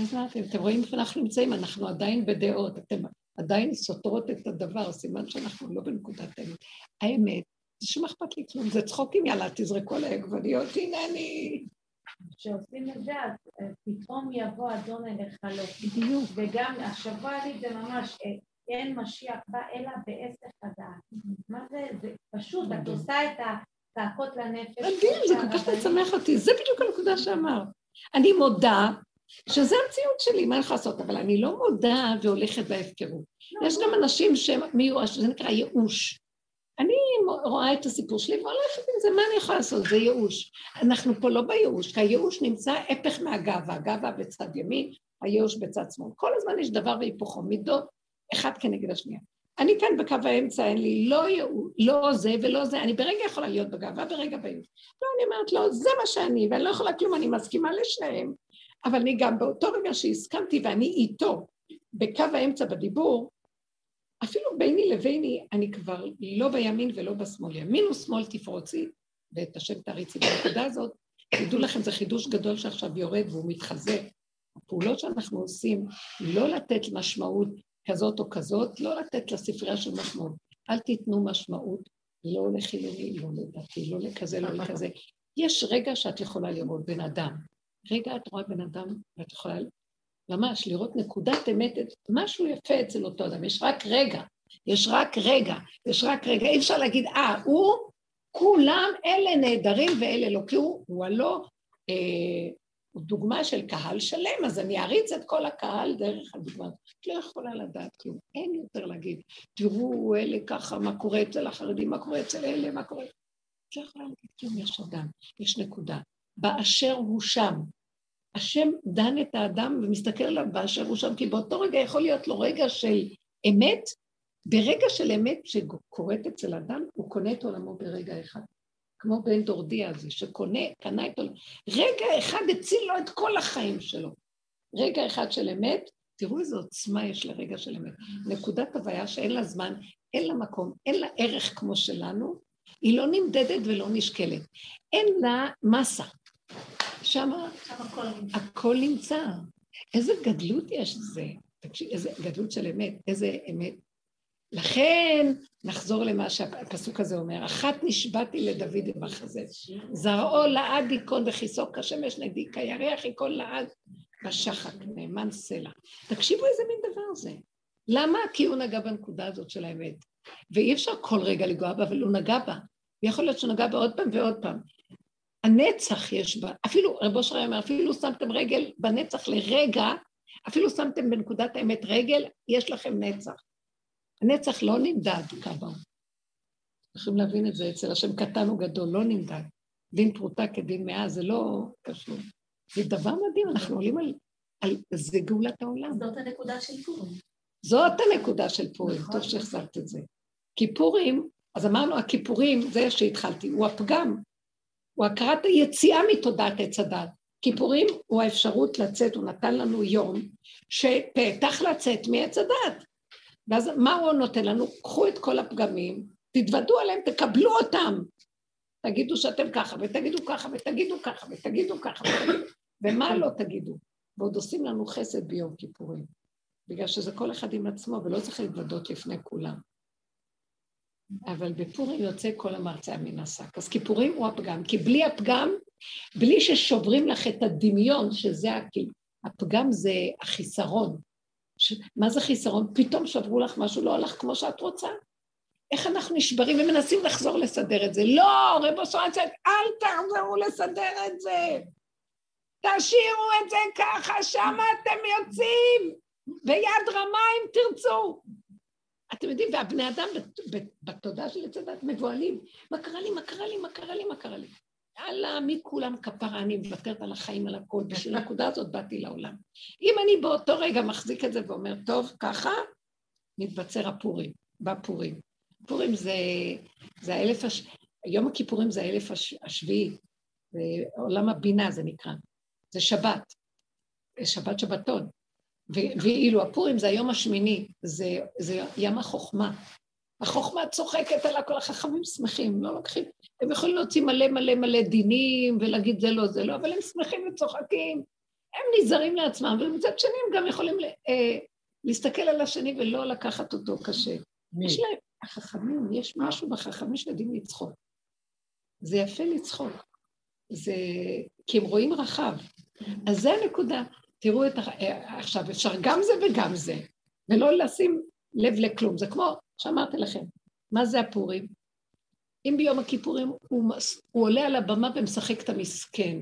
אז מה אתם, אתם רואים איפה אנחנו נמצאים? אנחנו עדיין בדעות, אתם עדיין סותרות את הדבר, סימן שאנחנו לא בנקודת האמת. האמת, זה שום אכפת לי כלום, זה צחוקים, יאללה, תזרקו על העגבניות, הנה אני... כשעושים את זה, אז אה, פתאום יבוא אדון אליך לא. בדיוק. וגם השבוע לי זה ממש, אה, אין משיח בא אלא בעסק הדעת. מה זה? זה פשוט, את. עושה את הצעקות לנפש. מדהים, זה כל כך משמח אותי, זה בדיוק הנקודה שאמרת. אני מודה שזה המציאות שלי, מה אני יכולה לעשות? אבל אני לא מודה והולכת בהפקרות. יש גם אנשים שהם מיואש, זה נקרא ייאוש. אני רואה את הסיפור שלי והולכת עם זה, מה אני יכולה לעשות? זה ייאוש. אנחנו פה לא בייאוש, כי הייאוש נמצא הפך מהגאווה, הגאווה בצד ימין, הייאוש בצד שמאל. כל הזמן יש דבר והיפוכו, מידות אחד כנגד השנייה. אני כאן בקו האמצע, אין לי לא ייאוש, לא זה ולא זה, אני ברגע יכולה להיות בגאווה, ברגע בייאוש. לא, אני אומרת, לא, זה מה שאני, ואני לא יכולה כלום, אני מסכימה לשניהם. אבל אני גם באותו רגע שהסכמתי ואני איתו, בקו האמצע בדיבור, אפילו ביני לביני, אני כבר לא בימין ולא בשמאל. ימין ושמאל תפרוצי, ואת השם תריצי בנקודה הזאת. תדעו לכם, זה חידוש גדול שעכשיו יורד והוא מתחזק. הפעולות שאנחנו עושים, לא לתת משמעות כזאת או כזאת, לא לתת לספרייה של משמעות. אל תיתנו משמעות לא לחילוני, לא לדעתי, לא לכזה, לא לכזה. יש רגע שאת יכולה לראות בן אדם. רגע את רואה בן אדם ואת יכולה ממש לראות נקודת אמת, משהו יפה אצל אותו אדם, יש רק רגע, יש רק רגע, יש רק רגע, אי אפשר להגיד, אה, הוא, כולם אלה נהדרים ואלה לא, כי הוא, הוא הלא, אה, הוא דוגמה של קהל שלם, אז אני אריץ את כל הקהל דרך הדוגמה. את לא יכולה לדעת כלום, אין יותר להגיד, תראו אלה ככה, מה קורה אצל החרדים, מה קורה אצל אלה, מה קורה... את לא יכולה להגיד כלום, יש אדם, יש נקודה. באשר הוא שם, השם דן את האדם ומסתכל עליו באשר הוא שם, כי באותו רגע יכול להיות לו רגע של אמת, ברגע של אמת שקורית אצל אדם, הוא קונה את עולמו ברגע אחד. כמו בן דורדי הזה, שקונה, קנה את עולמו. רגע אחד הציל לו את כל החיים שלו. רגע אחד של אמת, תראו איזו עוצמה יש לרגע של אמת. נקודת הוויה שאין לה זמן, אין לה מקום, אין לה ערך כמו שלנו, היא לא נמדדת ולא נשקלת. אין לה מסה. שם הכל, נמצא. איזה גדלות יש לזה. תקשיב, איזה גדלות של אמת, איזה אמת. לכן, נחזור למה שהפסוק הזה אומר, אחת נשבעתי לדוד במחזה, זרעו לעד ייכון וכיסו כשמש נגדי, כירח ייכון לעד בשחק, נאמן סלע. תקשיבו איזה מין דבר זה. למה? כי הוא נגע בנקודה הזאת של האמת. ואי אפשר כל רגע לגוע בה, אבל הוא נגע בה. ויכול להיות שהוא נגע בה עוד פעם ועוד פעם. הנצח יש בה, אפילו, רב אושר אומר, אפילו שמתם רגל בנצח לרגע, אפילו שמתם בנקודת האמת רגל, יש לכם נצח. הנצח לא נמדד כמה. צריכים להבין את זה, אצל השם קטן הוא גדול, לא נמדד. דין פרוטה כדין מאה, זה לא קשור. זה דבר מדהים, אנחנו עולים על, על זה גאולת העולם. זאת הנקודה של פורים. זאת הנקודה של פורים, טוב שהחזרת את זה. כיפורים, אז אמרנו, הכיפורים, זה שהתחלתי, הוא הפגם. הוא הכרת היציאה מתודעת עץ הדת. כיפורים הוא האפשרות לצאת, הוא נתן לנו יום שפתח לצאת מעץ הדת. ואז מה הוא נותן לנו? קחו את כל הפגמים, תתוודו עליהם, תקבלו אותם. תגידו שאתם ככה, ותגידו ככה, ותגידו ככה, ותגידו ככה. ומה לא תגידו? ועוד עושים לנו חסד ביום כיפורים, בגלל שזה כל אחד עם עצמו, ולא צריך להתוודות לפני כולם. אבל בפורים יוצא כל המרצע מן השק. אז כיפורים הוא הפגם, כי בלי הפגם, בלי ששוברים לך את הדמיון, שזה הכי, הפגם זה החיסרון. ש... מה זה חיסרון? פתאום שברו לך משהו, לא הלך כמו שאת רוצה. איך אנחנו נשברים ומנסים לחזור לסדר את זה? לא, רב אוסרציה, אל תחזרו לסדר את זה. תשאירו את זה ככה, שמה אתם יוצאים, ביד רמה אם תרצו. אתם יודעים, והבני אדם בתודעה של עץ הדת מבוהלים. מה קרה לי, מה קרה לי, מה קרה לי, מה קרה לי? יאללה, מי כולם כפרה, אני מוותרת על החיים, על הכל, בשביל הנקודה הזאת באתי לעולם. אם אני באותו רגע מחזיק את זה ואומר, טוב, ככה, מתבצר הפורים, בפורים. פורים זה, זה האלף, הש... יום הכיפורים זה האלף הש... השביעי, זה עולם הבינה זה נקרא, זה שבת, שבת שבתון. ואילו הפורים זה היום השמיני, זה, זה ים החוכמה. החוכמה צוחקת על הכל, החכמים שמחים, לא לוקחים, הם יכולים להוציא מלא מלא מלא דינים ולהגיד זה לא, זה לא, אבל הם שמחים וצוחקים, הם נזהרים לעצמם, ומצד שני הם גם יכולים אה, להסתכל על השני ולא לקחת אותו קשה. מי? יש להם, החכמים, יש משהו בחכמים שיודעים לצחוק. זה יפה לצחוק. זה, כי הם רואים רחב. אז זה הנקודה. תראו את ה... עכשיו, אפשר גם זה וגם זה, ולא לשים לב לכלום. זה כמו שאמרתי לכם, מה זה הפורים? אם ביום הכיפורים הוא, הוא עולה על הבמה ומשחק את המסכן,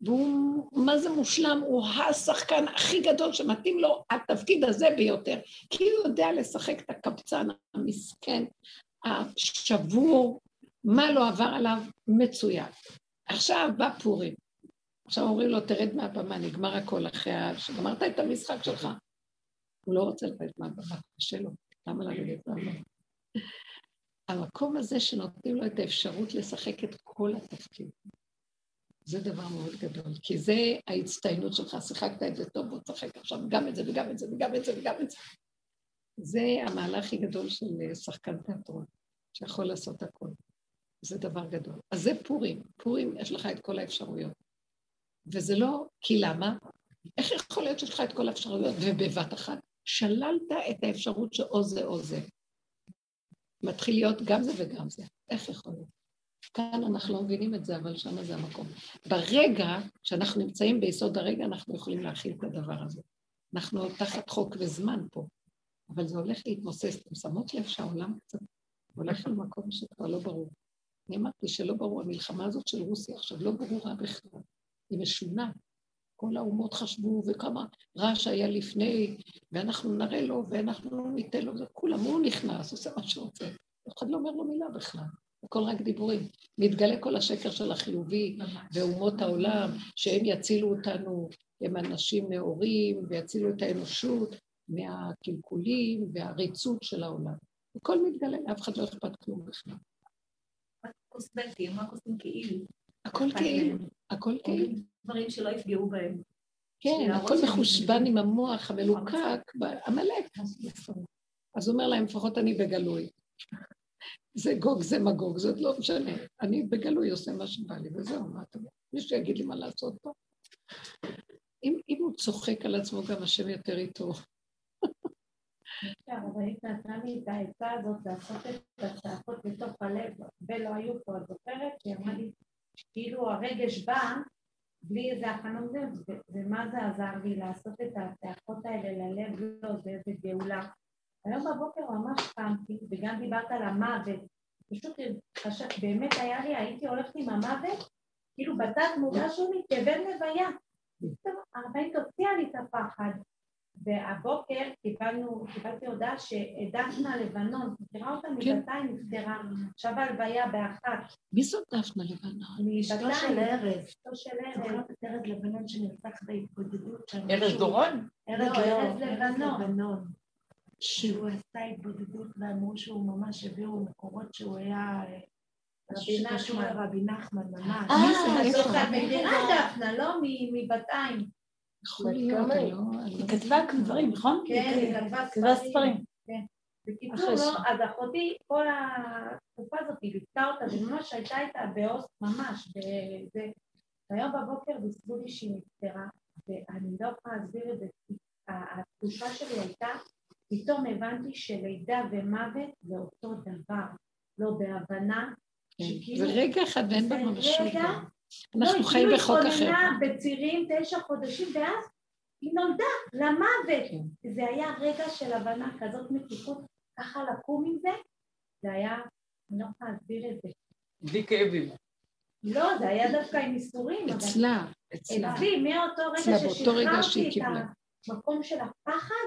והוא, מה זה מושלם? הוא השחקן הכי גדול שמתאים לו התפקיד הזה ביותר. כי הוא יודע לשחק את הקבצן המסכן, השבור, מה לא עבר עליו, מצוין. עכשיו בא פורים. עכשיו אומרים לו, תרד מהבמה, נגמר הכל אחרי ה... שגמרת את המשחק שלך. הוא לא רוצה לרדת מהבמה, קשה לו, למה לרדת מהבמה? המקום הזה שנותנים לו את האפשרות לשחק את כל התפקיד. זה דבר מאוד גדול, כי זה ההצטיינות שלך, שיחקת את זה טוב, בוא תשחק עכשיו גם את זה וגם את זה וגם את זה וגם את זה. זה המהלך הכי גדול של שחקן תיאטרון, שיכול לעשות הכול. זה דבר גדול. אז זה פורים. פורים, יש לך את כל האפשרויות. וזה לא, כי למה? איך יכול להיות שיש לך את כל האפשרויות ובבת אחת שללת את האפשרות שאו זה או זה? מתחיל להיות גם זה וגם זה. איך יכול להיות? כאן אנחנו לא מבינים את זה, אבל שם זה המקום. ברגע שאנחנו נמצאים ביסוד הרגע, אנחנו יכולים להכיל את הדבר הזה. אנחנו תחת חוק וזמן פה, אבל זה הולך להתמוסס. אתם שמות לב שהעולם קצת הולך למקום שכבר לא ברור. אני אמרתי שלא ברור, המלחמה הזאת של רוסיה עכשיו לא ברורה בכלל, היא משונה. כל האומות חשבו, וכמה רעש היה לפני, ואנחנו נראה לו, ואנחנו ניתן לו, כולם, הוא נכנס, עושה מה שהוא רוצה. אף אחד לא אומר לו מילה בכלל. הכל רק דיבורים. מתגלה כל השקר של החיובי ואומות העולם, שהם יצילו אותנו, הם אנשים נאורים ויצילו את האנושות מהקלקולים והריצות של העולם. הכל מתגלה, לאף אחד לא אכפת כלום בכלל. קוסמטים, רק עושים כאילו. הכל כאילו, הכל כאילו. דברים שלא יפגעו בהם. כן, הכל מחושבן עם המוח המלוקק, עמלק. אז הוא אומר להם, לפחות אני בגלוי. זה גוג, זה מגוג, זה עוד לא משנה. אני בגלוי עושה מה שבא לי, וזהו, מה אתה אומר? מישהו יגיד לי מה לעשות פה? אם, אם הוא צוחק על עצמו, גם השם יותר איתו. הרבנית נתנה לי את העצה הזאת לעשות את הצעקות בתוך הלב, ולא היו פה, את זוכרת? היא אמרה לי, כאילו הרגש בא בלי איזה הכנה ומה זה עזר לי לעשות את הצעקות האלה ללב, לא, זה איזה גאולה. היום בבוקר ממש קמתי, וגם דיברת על המוות. פשוט חשב, באמת היה לי, הייתי הולכת עם המוות, כאילו בתת מודע שלי, כבן לוויה. הרבנית הוציאה לי את הפחד. והבוקר קיבלנו, קיבלתי הודעה שדפנה לבנון, מכירה אותה כן. מבתיים, נפטרה, עכשיו הלוויה באחת. מי זאת דפנה לבנון? אשתו של ארז. אשתו של ארז. את ארז לבנון שנרצח בהתבודדות שם. ארז דורון? ארז לא, לבנון. שהוא עשה התבודדות ואמרו שהוא ממש הביאו מקורות שהוא היה... רבי נחמן. רבי נחמן ממש. אה, זאת המדינה דפנה, לא מבתיים. יכול להיות, לא- היא כתבה דברים, נכון? כן, היא כתבה ספרים. כן. בקיצור, לא, אז אחותי, כל התקופה הזאת, היא ליוותה אותה, וממש הייתה איתה באוסט, ממש, והיום בבוקר ביססו לי שהיא נפטרה, ואני לא יכולה להסביר את זה, התקופה שלי הייתה, פתאום הבנתי שלידה ומוות זה אותו דבר, לא בהבנה, כן, שכאילו... זה רגע אחד ואין בה ממשות. רגע, אנחנו לא, חיים כאילו בחוק אחר. היא התכוננה בצירים תשע חודשים, ואז היא נולדה למוות. כן. זה היה רגע של הבנה כזאת מתיקות, ככה לקום עם זה, זה היה, אני לא יכולה להסביר את זה. בלי כאבים. לא, זה היה דווקא עם איסורים. אצלה, אצלה. אצלי, מאותו רגע ששחררתי את המקום של הפחד,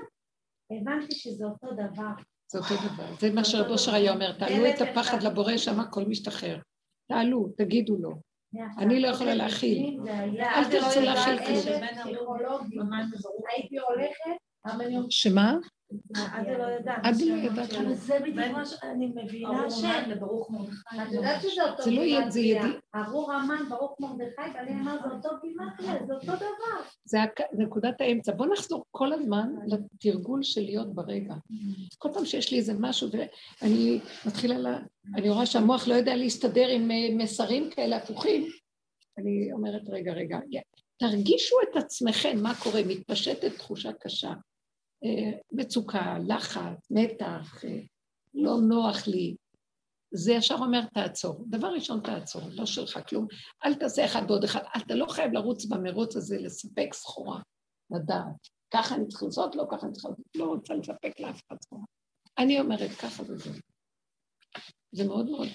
הבנתי שזה אותו דבר. זה אותו דבר. זה מה שרב אושר היה אומר, תעלו את הפחד לבורא, שם הכל משתחרר. תעלו, תגידו לו. אני לא יכולה להכיל. אל תרצו להכיל כלום. הייתי הולכת, שמה? עד לא יודעת. עד לא יודעת. אבל זה בדיוק מה שאני מבינה ש... את יודעת שזה אותו זה לא יהיה, זה ידיע. ארור המן ברוך מרדכי, ואני אמר זה אותו גימטריה, זה אותו דבר. זה נקודת האמצע. בוא נחזור כל הזמן לתרגול של להיות ברגע. כל פעם שיש לי איזה משהו, ואני מתחילה ל... אני רואה שהמוח לא יודע להסתדר עם אה, מסרים כאלה הפוכים, אני אומרת, רגע, רגע, תרגישו את עצמכם, מה קורה, מתפשטת תחושה קשה. אה, מצוקה, לחץ, מתח, אה, לא נוח לי. זה ישר אומר תעצור. דבר ראשון תעצור, לא שלך כלום. אל תעשה אחד בעוד אחד. אתה לא חייב לרוץ במרוץ הזה לספק סחורה, לדעת. ככה אני צריכה לעשות, לא ככה אני צריכה לעשות, לא רוצה לספק לאף אחד סחורה. אני אומרת ככה וזה. זה מאוד מאוד,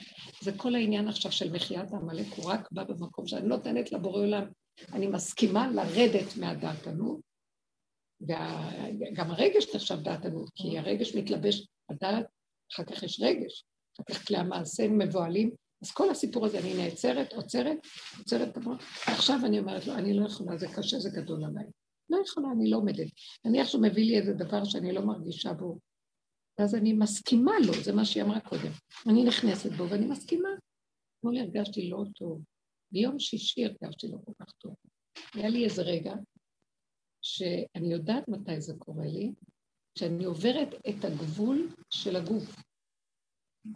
זה כל העניין עכשיו של מחיית העמלק, הוא רק בא במקום שאני נותנת לבורא עולם אני מסכימה לרדת מהדעתנות, וגם הרגש נחשב דעתנות, כי הרגש מתלבש, הדעת, אחר כך יש רגש, אחר כך כלי המעשה מבוהלים, אז כל הסיפור הזה, אני נעצרת, עוצרת, עוצרת את המוח, ועכשיו אני אומרת לו, אני לא יכולה, זה קשה, זה גדול עליי. לא יכולה, אני לא עומדת. נניח שהוא מביא לי איזה דבר שאני לא מרגישה בו, ואז אני מסכימה לו, זה מה שהיא אמרה קודם. אני נכנסת בו ואני מסכימה. אתמול הרגשתי לא טוב. ביום שישי הרגשתי לא כל כך טוב. היה לי איזה רגע שאני יודעת מתי זה קורה לי, שאני עוברת את הגבול של הגוף.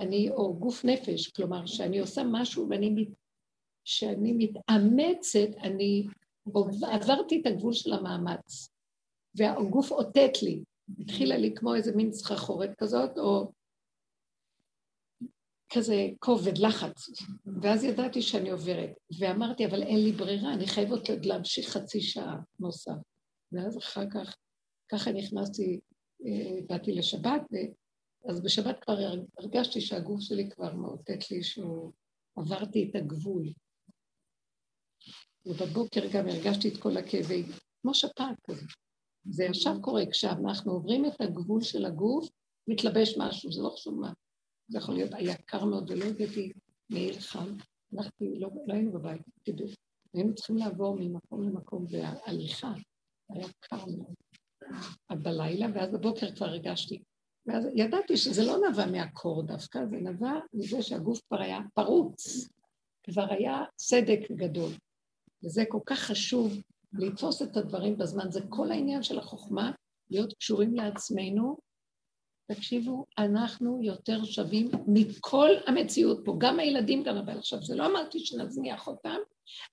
אני, או גוף נפש, כלומר, שאני עושה משהו ואני, שאני מתאמצת, אני עברתי את הגבול של המאמץ, והגוף אותת לי, התחילה לי כמו איזה מין סחרחורת כזאת, או כזה כובד, לחץ. ואז ידעתי שאני עוברת, ואמרתי, אבל אין לי ברירה, אני חייבת להמשיך חצי שעה נוסף. ואז אחר כך, ככה נכנסתי, אה, באתי לשבת, אז בשבת כבר הרגשתי שהגוף שלי כבר מאותת לי שהוא עברתי את הגבול. ובבוקר גם הרגשתי את כל הכאבי, כמו שפעת כזה. זה ישר קורה כשאנחנו עוברים את הגבול של הגוף, מתלבש משהו, זה לא חשוב מה. זה יכול להיות, היה קר מאוד ולא הבאתי מעיל חם, הלכתי, לא, לא היינו בבית, תדעו, היינו צריכים לעבור ממקום למקום בהליכה, היה קר מאוד. עד בלילה, ואז בבוקר כבר הרגשתי. ואז ידעתי שזה לא נבע מהקור דווקא, זה נבע מזה שהגוף כבר היה פרוץ, כבר היה סדק גדול. וזה כל כך חשוב לתפוס את הדברים בזמן, זה כל העניין של החוכמה, להיות קשורים לעצמנו. תקשיבו, אנחנו יותר שווים מכל המציאות פה, גם הילדים, גם הבעל. עכשיו, זה לא אמרתי שנזניח אותם,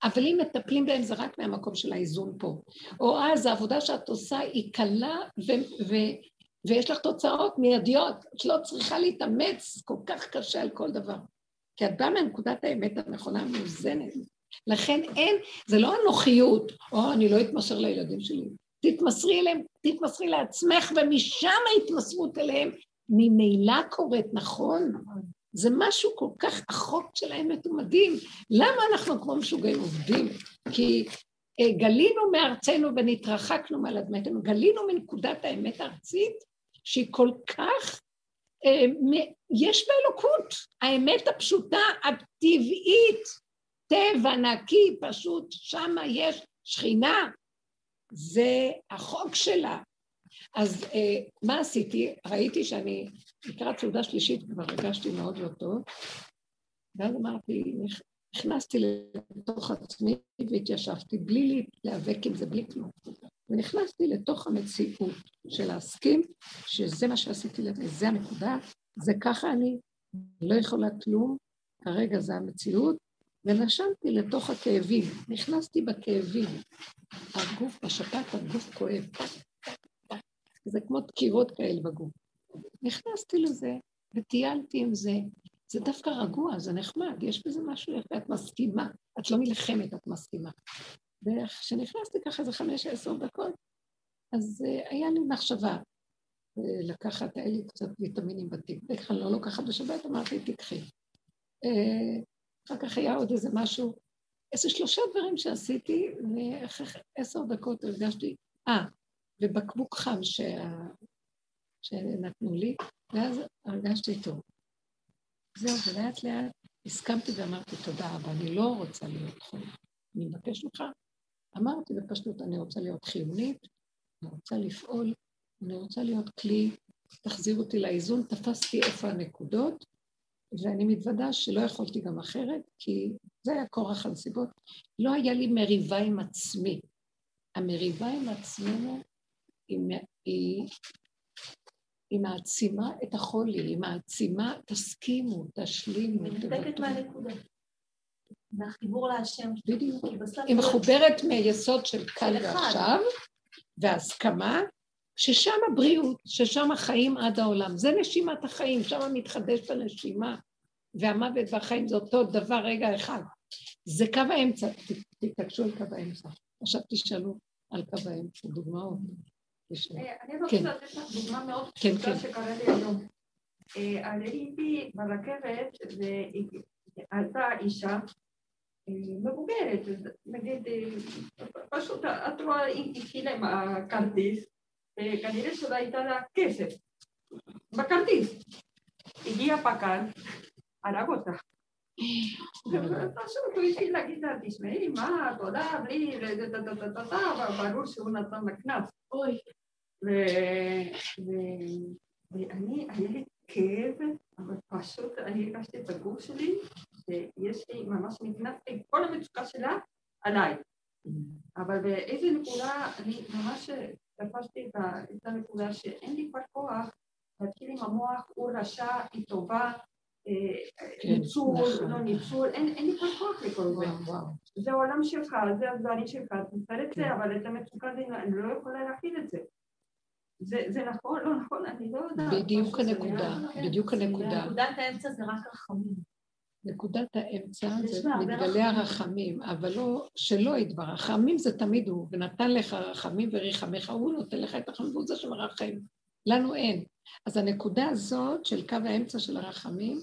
אבל אם מטפלים בהם זה רק מהמקום של האיזון פה. או אז העבודה שאת עושה היא קלה ו- ו- ויש לך תוצאות מיידיות, את לא צריכה להתאמץ כל כך קשה על כל דבר. כי את באה מנקודת האמת הנכונה המאוזנת. לכן אין, זה לא אנוכיות, או אני לא אתמסר לילדים שלי. תתמסרי אליהם, תתמסרי לעצמך, ומשם ההתמסרות אליהם ממילא קורית, נכון? זה משהו כל כך, החוק של האמת הוא מדהים. למה אנחנו כמו משוגעים עובדים? כי אה, גלינו מארצנו ונתרחקנו מעל אדמתנו, גלינו מנקודת האמת הארצית, שהיא כל כך, אה, יש בה אלוקות, האמת הפשוטה, הטבעית, טבע נקי, פשוט, שמה יש שכינה, זה החוק שלה. אז אה, מה עשיתי? ראיתי שאני לקראת סעודה שלישית כבר הרגשתי מאוד לא טוב, ואז אמרתי, נכנסתי לתוך עצמי והתיישבתי בלי להיאבק עם זה, בלי כלום. ונכנסתי לתוך המציאות של להסכים שזה מה שעשיתי, זה הנקודה, זה ככה אני לא יכולה כלום, כרגע זה המציאות, ונשמתי לתוך הכאבים, נכנסתי בכאבים. הגוף, בשפעת הגוף כואב. זה כמו דקירות כאלה בגוף. נכנסתי לזה וטיילתי עם זה. זה דווקא רגוע, זה נחמד, יש בזה משהו יפה, את מסכימה. את לא נלחמת, את מסכימה. וכשנכנסתי ככה איזה חמש, עשר דקות, אז uh, היה לי מחשבה uh, לקחת, היה לי קצת ויטמינים בתיק. בדרך כלל לא לוקחת בשבת, אמרתי, תקחי. Uh, אחר כך היה עוד איזה משהו, איזה שלושה דברים שעשיתי, ואחרי עשר דקות הרגשתי, אה, ובקבוק חם שה... שנתנו לי, ואז הרגשתי טוב. זהו, ולאט לאט הסכמתי ואמרתי תודה רבה, אני לא רוצה להיות חולה. אני מבקש ממך, אמרתי בפשטות, אני רוצה להיות חיונית, אני רוצה לפעול, אני רוצה להיות כלי, תחזיר אותי לאיזון, תפסתי איפה הנקודות, ואני מתוודה שלא יכולתי גם אחרת, כי זה היה כורח הנסיבות. לא היה לי מריבה עם עצמי. המריבה עם עצמנו היא, היא, היא מעצימה את החולי, היא מעצימה, תסכימו, תשלימו. מנותקת מהנקודה. מהחיבור להשם. בדיוק. היא מחוברת מיסוד של כאן ועכשיו, והסכמה, ששם הבריאות, ששם החיים עד העולם. זה נשימת החיים, שם מתחדשת הנשימה, והמוות והחיים זה אותו דבר רגע אחד. זה קו האמצע, תתעקשו על קו האמצע. עכשיו תשאלו על קו האמצע, דוגמאות. אה, אני רוצה לתת לך דוגמה מאוד כן, פשוטה כן. שקרה לי היום. אה, עליתי ברכבת ועלתה אישה מבוגרת, נגיד, פשוט את רואה, היא התחילה עם הכרטיס, וכנראה שלא הייתה לה כסף בכרטיס. הגיע הרג אותה. פשוט הוא התחיל להגיד לה, תשמעי, מה, תודה, בלי, ברור שהוא נתן לה קנס. ואני, היה לי כאב, אבל פשוט אני הרגשתי את הגוף שלי, שיש לי ממש נכנסתי כל המצוקה שלה עליי. אבל באיזה נקודה, אני ממש תפסתי את הנקודה שאין לי כבר כוח להתחיל עם המוח, הוא רשע, היא טובה, ניצול, נכון. לא ניצול, אין לי כבר כוח לכל זה. זה העולם שלך, זה הדברים שלך, תמצא את זה, כן. אבל את המצוקה אני לא יכולה להכיל את זה. זה, זה נכון, לא נכון, אני לא יודעת. בדיוק הנקודה, בדיוק הנקודה. נקודת האמצע זה רק רחמים. נקודת האמצע זה מגדלי הרחמים, אבל לא, שלא יתברך. רחמים זה תמיד הוא, ונתן לך רחמים וריחמך, הוא נותן לך את החמים, והוא זה שמרחם. לנו אין. אז הנקודה הזאת של קו האמצע של הרחמים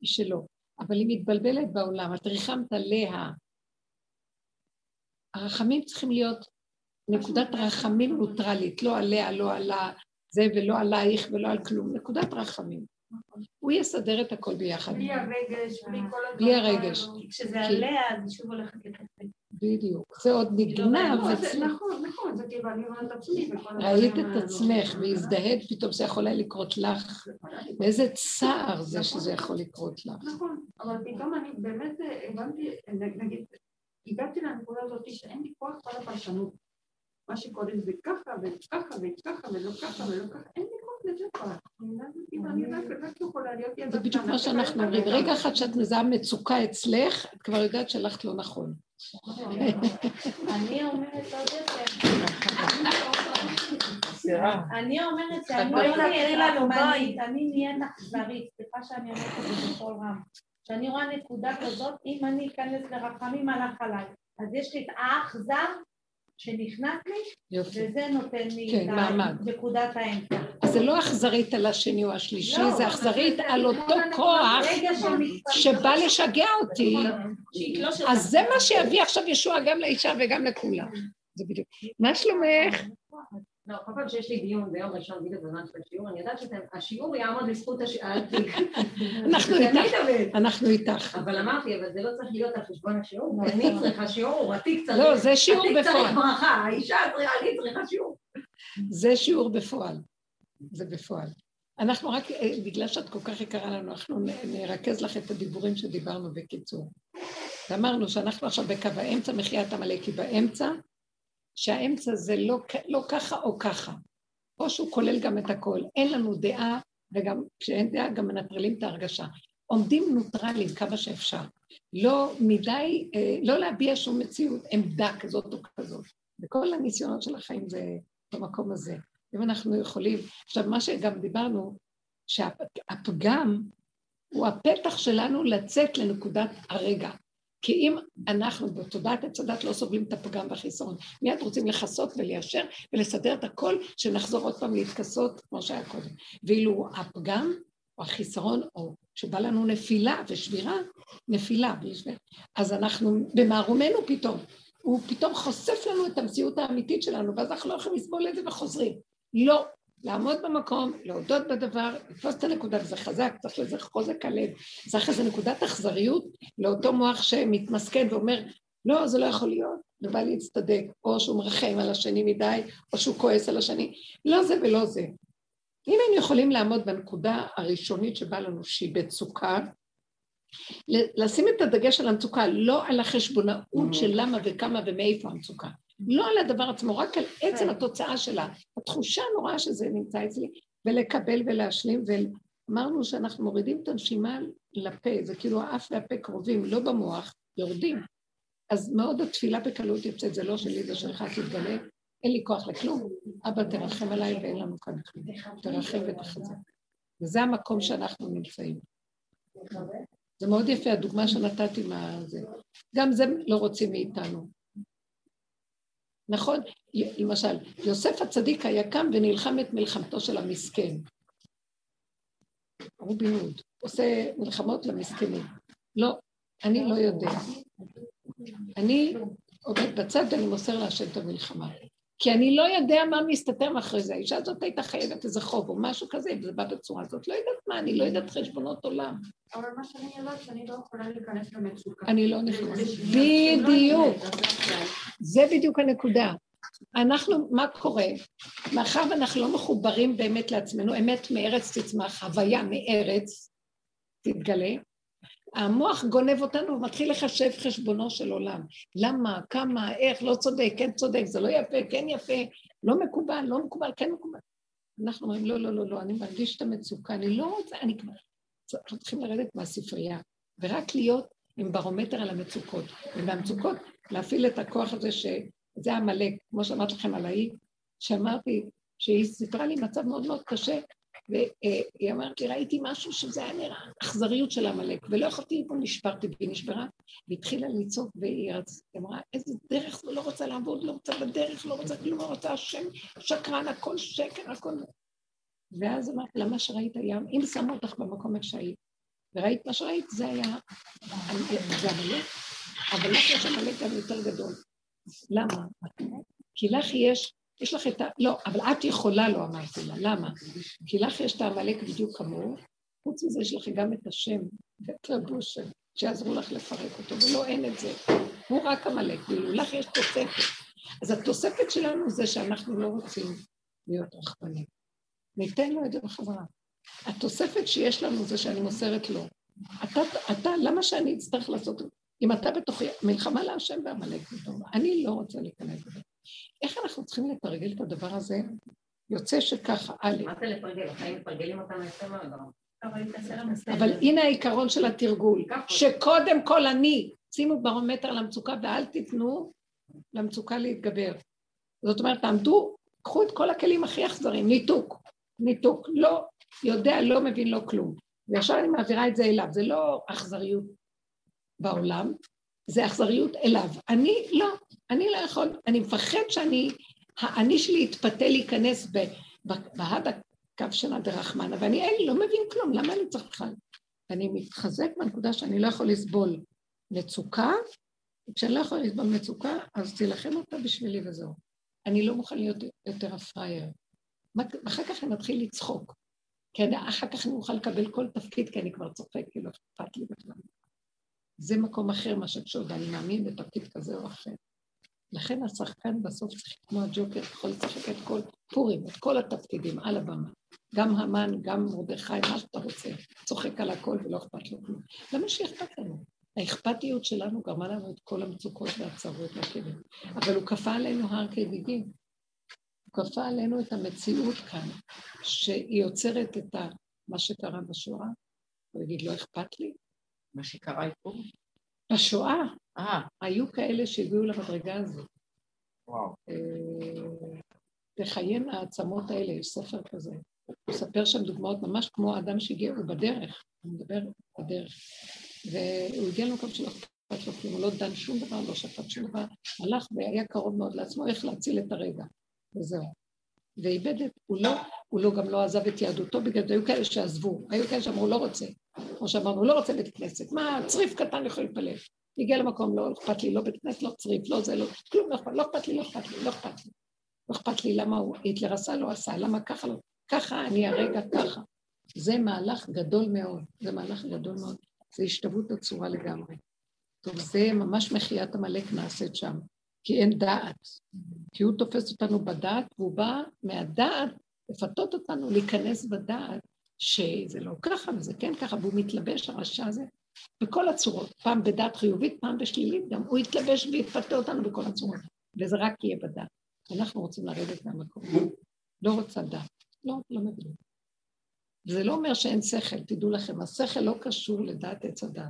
היא שלו, אבל היא מתבלבלת בעולם, את ריחמת עליה. הרחמים צריכים להיות נקודת רחמים נוטרלית, לא עליה, לא על זה ולא עלייך ולא על כלום, נקודת רחמים. הוא יסדר את הכל ביחד. בלי הרגש, בלי כל הדברים. בלי הרגש. כשזה עליה, אז שוב הולכת לקפל. בדיוק. זה עוד נגנב. נכון, נכון, זה כאילו אני רואה את עצמי. ראית את עצמך והזדהית, פתאום זה יכול היה לקרות לך. ואיזה צער זה שזה יכול לקרות לך. נכון, אבל פתאום אני באמת הבנתי, נגיד, הגעתי לנקודה הזאת שאין לי כוח כל הפרשנות. מה שקורה זה ככה וככה וככה ולא ככה ולא ככה, אין לי זה בדיוק מה שאנחנו אומרים. רגע אחד שאת מזהה מצוקה אצלך, את כבר יודעת שהלכת לא נכון. אני אומרת עוד יותר. אני אומרת שאני נהיית אכזרית, סליחה שאני אומרת את זה בכל רם. כשאני רואה נקודה כזאת, אם אני אכנס לרחמים הלך עליי. אז יש לי את האח זר שנכנס לי, יופי. וזה נותן לי כן, את מעמד. נקודת האמצע. אז זה לא אכזרית על השני או השלישי, לא, זה אכזרית על אותו כוח שבא לשגע אותי. לא אז זה מה שיביא עכשיו ישוע גם לאישה וגם לכולם. זה בדיוק. מה שלומך? לא, כל פעם שיש לי דיון ביום ראשון בדיוק בזמן של השיעור, אני יודעת שהשיעור יעמוד לזכות התיק. אנחנו איתך, אנחנו איתך. אבל אמרתי, אבל זה לא צריך להיות על חשבון השיעור, אני צריכה שיעור, התיק צריך... לא, זה שיעור בפועל. התיק צריך ברכה, האישה צריכה, אני צריכה שיעור. זה שיעור בפועל. זה בפועל. אנחנו רק, אה, בגלל שאת כל כך יקרה לנו, אנחנו נרכז לך את הדיבורים שדיברנו בקיצור. ואמרנו שאנחנו עכשיו בקו האמצע, מחיית עמלק היא באמצע, שהאמצע זה לא, לא ככה או ככה, או שהוא כולל גם את הכל. אין לנו דעה, וגם כשאין דעה גם מנטרלים את ההרגשה. עומדים נוטרלים כמה שאפשר. לא מדי, אה, לא להביע שום מציאות, עמדה כזאת או כזאת. וכל הניסיונות של החיים זה במקום הזה. אם אנחנו יכולים... עכשיו, מה שגם דיברנו, שהפגם הוא הפתח שלנו לצאת לנקודת הרגע. כי אם אנחנו בתודעת הדת לא סובלים את הפגם והחיסרון, מיד רוצים לכסות וליישר ולסדר את הכל, שנחזור עוד פעם להתכסות כמו שהיה קודם. ואילו הפגם או החיסרון, או שבא לנו נפילה ושבירה, נפילה בלי שבירה, אז אנחנו במערומנו פתאום, הוא פתאום חושף לנו את המציאות האמיתית שלנו, ואז אנחנו לא יכולים לסבול את זה וחוזרים. לא, לעמוד במקום, להודות בדבר, לתפוס את הנקודה, וזה חזק, צריך לזה חוזק הלב, צריך איזו נקודת אכזריות לאותו מוח שמתמסכן ואומר, לא, זה לא יכול להיות, ובא להצטדק, או שהוא מרחם על השני מדי, או שהוא כועס על השני, לא זה ולא זה. אם היינו יכולים לעמוד בנקודה הראשונית שבאה לנו, שהיא בצוקה, לשים את הדגש על המצוקה, לא על החשבונאות של למה וכמה ומאיפה המצוקה. לא על הדבר עצמו, רק על עצם כן. התוצאה שלה. התחושה הנוראה שזה נמצא אצלי, ולקבל ולהשלים, ואמרנו שאנחנו מורידים את הנשימה לפה, זה כאילו האף והפה קרובים, לא במוח, יורדים. אז מאוד התפילה בקלות יוצאת, זה לא שלי, זה שלך, תתגלה, אין לי כוח לכלום. אבא, תרחם עליי ואין לנו כאן כלום. תרחם ותחזק. וזה המקום שאנחנו נמצאים. זה מאוד יפה, הדוגמה שנתתי מה. גם זה לא רוצים מאיתנו. נכון? למשל, יוסף הצדיק היה קם ונלחם את מלחמתו של המסכן. רובין הוד, עושה מלחמות למסכנים. לא, אני לא יודע. אני עומד בצד ואני מוסר להשם את המלחמה. כי אני לא יודע מה מסתתר מאחורי זה. האישה הזאת הייתה חייבת איזה חוב או משהו כזה, וזה בא בצורה הזאת. לא יודעת מה, אני לא יודעת חשבונות עולם. אבל מה שאני יודעת, שאני לא יכולה להיכנס למצוקה. אני לא נכנסת. בדיוק. זה בדיוק הנקודה. אנחנו, מה קורה? מאחר ואנחנו לא מחוברים באמת לעצמנו, אמת מארץ תצמח, הוויה מארץ תתגלה, המוח גונב אותנו ומתחיל לחשב חשבונו של עולם. למה, כמה, איך, לא צודק, כן צודק, זה לא יפה, כן יפה, לא מקובל, לא מקובל, כן מקובל. אנחנו אומרים, לא, לא, לא, לא, אני מרגיש את המצוקה, אני לא רוצה, אני כבר... אנחנו צריכים לרדת מהספרייה, ורק להיות עם ברומטר על המצוקות, ומהמצוקות להפעיל את הכוח הזה שזה עמלק, כמו שאמרתי לכם על ההיא, שאמרתי, שהיא סיפרה לי מצב מאוד מאוד קשה, והיא אמרת לי, ראיתי משהו שזה היה נראה אכזריות של עמלק, ולא יכולתי לפה, נשברתי, והיא נשברה, והתחילה לצעוק, והיא אמרה, איזה דרך, לא רוצה לעבוד, לא רוצה בדרך, לא רוצה כלום, לא רוצה השם, שקרן, הכל שקר, הכל... ואז אמרתי לה, מה שראית היה, אם שמו אותך במקום איך שהיית, וראית מה שראית, זה היה, זה עמלק, אבל לך יש עמלק גם יותר גדול. למה? כי לך יש יש לך את ה... לא, אבל את יכולה, לא אמרתי לה. למה? כי לך יש את העמלק בדיוק כמוהו, חוץ מזה יש לך גם את השם ואת רבושם, שיעזרו לך לפרק אותו, ולא, אין את זה. הוא רק עמלק, ואילו לך יש תוספת. אז התוספת שלנו זה שאנחנו לא רוצים להיות רחמנים. ניתן לו את זה בחזרה. התוספת שיש לנו זה שאני מוסרת לו. אתה, אתה, למה שאני אצטרך לעשות את זה? אם אתה בתוכי, מלחמה להשם ועמלק אני לא רוצה להיכנס לזה. איך אנחנו צריכים לתרגל את הדבר הזה? יוצא שככה, א', מה זה לתרגל? החיים מתרגלים אותנו יפה מאוד. אבל הנה העיקרון של התרגול, שקודם כל אני, שימו ברומטר למצוקה ואל תיתנו למצוקה להתגבר. זאת אומרת, תעמדו, קחו את כל הכלים הכי אכזריים, ניתוק, ניתוק, לא יודע, לא מבין, לא כלום. וישר אני מעבירה את זה אליו, זה לא אכזריות בעולם, זה אכזריות אליו. אני לא, אני לא יכול, אני מפחד שאני, האני שלי יתפתה להיכנס בהד הקו של הדרחמנה, ואני אין לא מבין כלום, למה אני צריך בכלל? אני מתחזק בנקודה שאני לא יכול לסבול מצוקה, וכשאני לא יכול לסבול מצוקה, אז תילחם אותה בשבילי וזהו. אני לא מוכן להיות יותר הפראייר. אחר כך אני מתחיל לצחוק. כי אחר כך אני מוכן לקבל כל תפקיד, כי אני כבר צוחק, כי לא אכפת לי בכלל. זה מקום אחר מאשר כשעוד אני מאמין בתפקיד כזה או אחר. לכן השחקן בסוף צריך, כמו הג'וקר, יכול לשחק את כל פורים, את כל התפקידים על הבמה. גם המן, גם מרדכי, מה שאתה רוצה. צוחק על הכל ולא אכפת לו כלום. למה שאכפת לנו? האכפתיות שלנו גרמה לנו את כל המצוקות והצרות והכאבים. אבל הוא כפה עלינו הר כדידים. הוא כפה עלינו את המציאות כאן, שהיא יוצרת את ה... מה שקרה בשואה. הוא יגיד, לא אכפת לי, מה שקרה פה? בשואה. אה. היו כאלה שהגיעו למדרגה הזאת. וואו. אה, תחיין העצמות האלה, יש ספר כזה. הוא מספר שם דוגמאות ממש כמו האדם שהגיע, הוא בדרך, הוא מדבר בדרך. והוא הגיע למקום שלא אכפת לו כלום, הוא לא דן שום דבר, לא שפט שום דבר, הלך והיה קרוב מאוד לעצמו איך להציל את הרגע, וזהו. ואיבד את, הוא לא, הוא לא גם לא עזב את יהדותו, בגלל זה היו כאלה שעזבו, היו כאלה שאמרו לא רוצה, כמו שאמרנו, לא רוצה בית כנסת, מה, צריף קטן יכול להתפלל. הגיע למקום, לא אכפת לי, לא בית כנסת, לא צריף, לא זה, לא, כלום לא אכפת, לא אכפת לי, לא אכפת לי, לא אכפת לי. לא אכפת לי למה הוא, היטלר עשה, לא עשה, למה ככה לא, ככה אני הרגע ככה. זה מהלך גדול מאוד, זה מהלך גדול מאוד, זה השתוות הצורה לגמרי. טוב, זה ממש מחיית עמלק נעשית שם, כי אין דעת. כי הוא תופס אותנו בדעת, והוא בא מהדעת לפתות אותנו להיכנס בדעת שזה לא ככה וזה כן ככה, והוא מתלבש, הרשע הזה, בכל הצורות, פעם בדת חיובית, פעם בשלילית, גם הוא יתלבש ויפתה אותנו בכל הצורות, וזה רק יהיה בדת. אנחנו רוצים לרדת מהמקום, לא רוצה דת, לא, לא מבין. זה לא אומר שאין שכל, תדעו לכם, השכל לא קשור לדעת עץ הדת.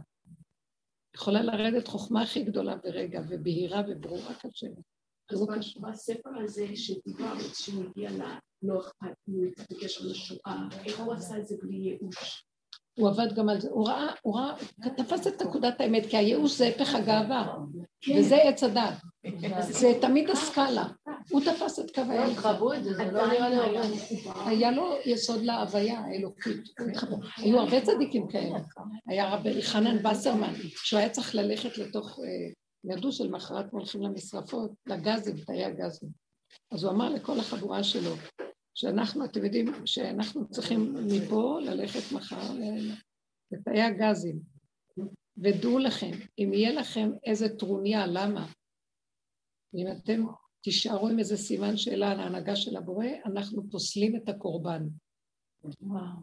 יכולה לרדת חוכמה הכי גדולה ברגע, ובהירה וברורה קשה. אז בספר הזה שדיברת, שהוא הגיע לא אכפת לי, בקשר לשואה, איך הוא עשה את זה בלי ייאוש? הוא עבד גם על זה, הוא ראה, הוא ראה, תפס את נקודת האמת, כי הייאוש זה הפך הגאווה, כן. וזה עץ הדת, זה תמיד הסקאלה, הוא תפס את קו האמת. לא נראה לי היה. לו יסוד להוויה האלוקית, היו הרבה צדיקים כאלה, היה רבי חנן וסרמן, שהוא היה צריך ללכת לתוך אה, ידעו שלמחרת הולכים למשרפות, לגזים, תאי הגזים. אז הוא אמר לכל החבורה שלו, שאנחנו, אתם יודעים, שאנחנו צריכים מפה ללכת מחר לתאי הגזים. ודעו לכם, אם יהיה לכם איזה טרוניה, למה? אם אתם תישארו עם איזה סימן שאלה על ההנהגה של הבורא, אנחנו פוסלים את הקורבן.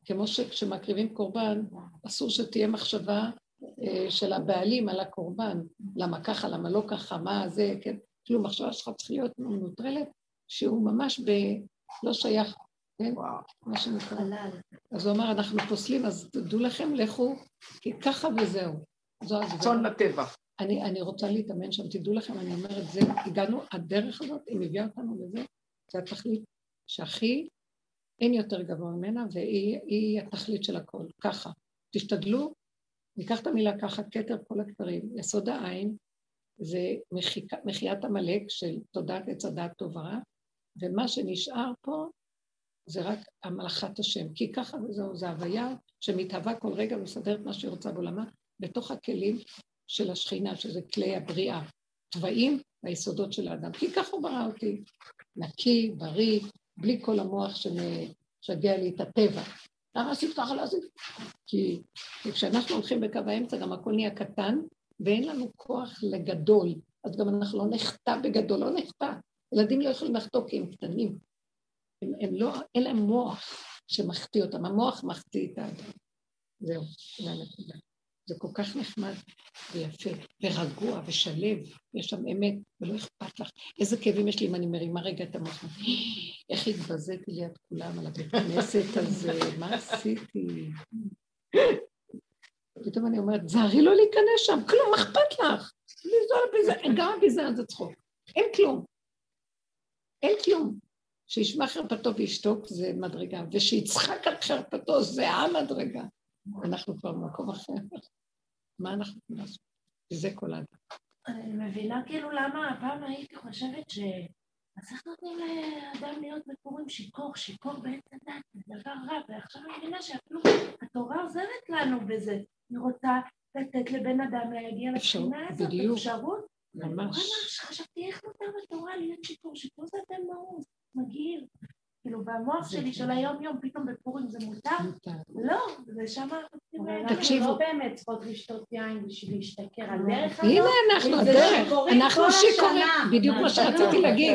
כמו שכשמקריבים קורבן, אסור שתהיה מחשבה אה, של הבעלים על הקורבן, למה ככה, למה לא ככה, מה זה, כן, כאילו מחשבה שלך צריכה להיות מנוטרלת, שהוא ממש ב... לא שייך, כן, מה שנקרא. אז הוא אמר, אנחנו פוסלים, אז תדעו לכם, לכו, כי ככה וזהו. זו הזוועה. צאן לטבע. אני, אני רוצה להתאמן שם, תדעו לכם, אני אומרת, זה, הגענו, הדרך הזאת, היא מביאה אותנו לזה, זה התכלית שהכי, אין יותר גבוה ממנה, והיא התכלית של הכל, ככה. תשתדלו, ניקח את המילה ככה, כתר כל הכתרים, יסוד העין, זה מחיק, מחיית עמלק של תודעת עץ הדעת טוב ורע, ומה שנשאר פה זה רק המלאכת השם, כי ככה וזהו, זה הוויה שמתהווה כל רגע ומסדרת מה שהיא רוצה בעולמה, בתוך הכלים של השכינה, שזה כלי הבריאה, תוואים והיסודות של האדם. כי ככה הוא ברא אותי, נקי, בריא, בלי כל המוח שמשגע לי את הטבע. למה עשית ככה לעשות? כי כשאנחנו הולכים בקו האמצע גם הכל נהיה קטן, ואין לנו כוח לגדול, אז גם אנחנו לא נחטא בגדול, לא נחטא. ילדים לא יכולים לחטוא כי הם קטנים. הם, הם לא, אין להם מוח שמחטיא אותם, המוח מחטיא את האדם. זהו, זה הנקודה. זה כל כך נחמד ויפה, ורגוע ושלב, יש שם אמת, ולא אכפת לך. איזה כאבים יש לי אם אני מרימה רגע את המוח. איך התבזיתי ליד כולם על הבית כנסת הזה, מה עשיתי? פתאום אני אומרת, זהרי לא להיכנס שם, כלום, אכפת לך? גם הביזיון זה צחוק, אין כלום. אין כלום. שישמע חרפתו וישתוק זה מדרגה, ושיצחק על חרפתו זה המדרגה. אנחנו כבר במקום אחר. מה אנחנו לעשות? וזה כל האדם. אני מבינה כאילו למה הפעם הייתי חושבת ש... אז איך נותנים לאדם להיות בפורים שיכור, שיכור בעץ הדת, זה דבר רע, ועכשיו אני מבינה שאפילו התורה עוזרת לנו בזה. היא רוצה לתת לבן אדם להגיע לבחינה הזאת, אפשרות. ממש. חשבתי איך נותר בתורה להיות שיכור, שיכור זה אתם מהות, מגעיל. כאילו במוח שלי של היום יום, פתאום בפורים זה מותר? לא, זה שמה... תקשיבו. לא באמת צריכות לשתות יין בשביל להשתכר. הדרך הזאת... הנה אנחנו, הדרך. אנחנו שיכורים, בדיוק מה שרציתי להגיד.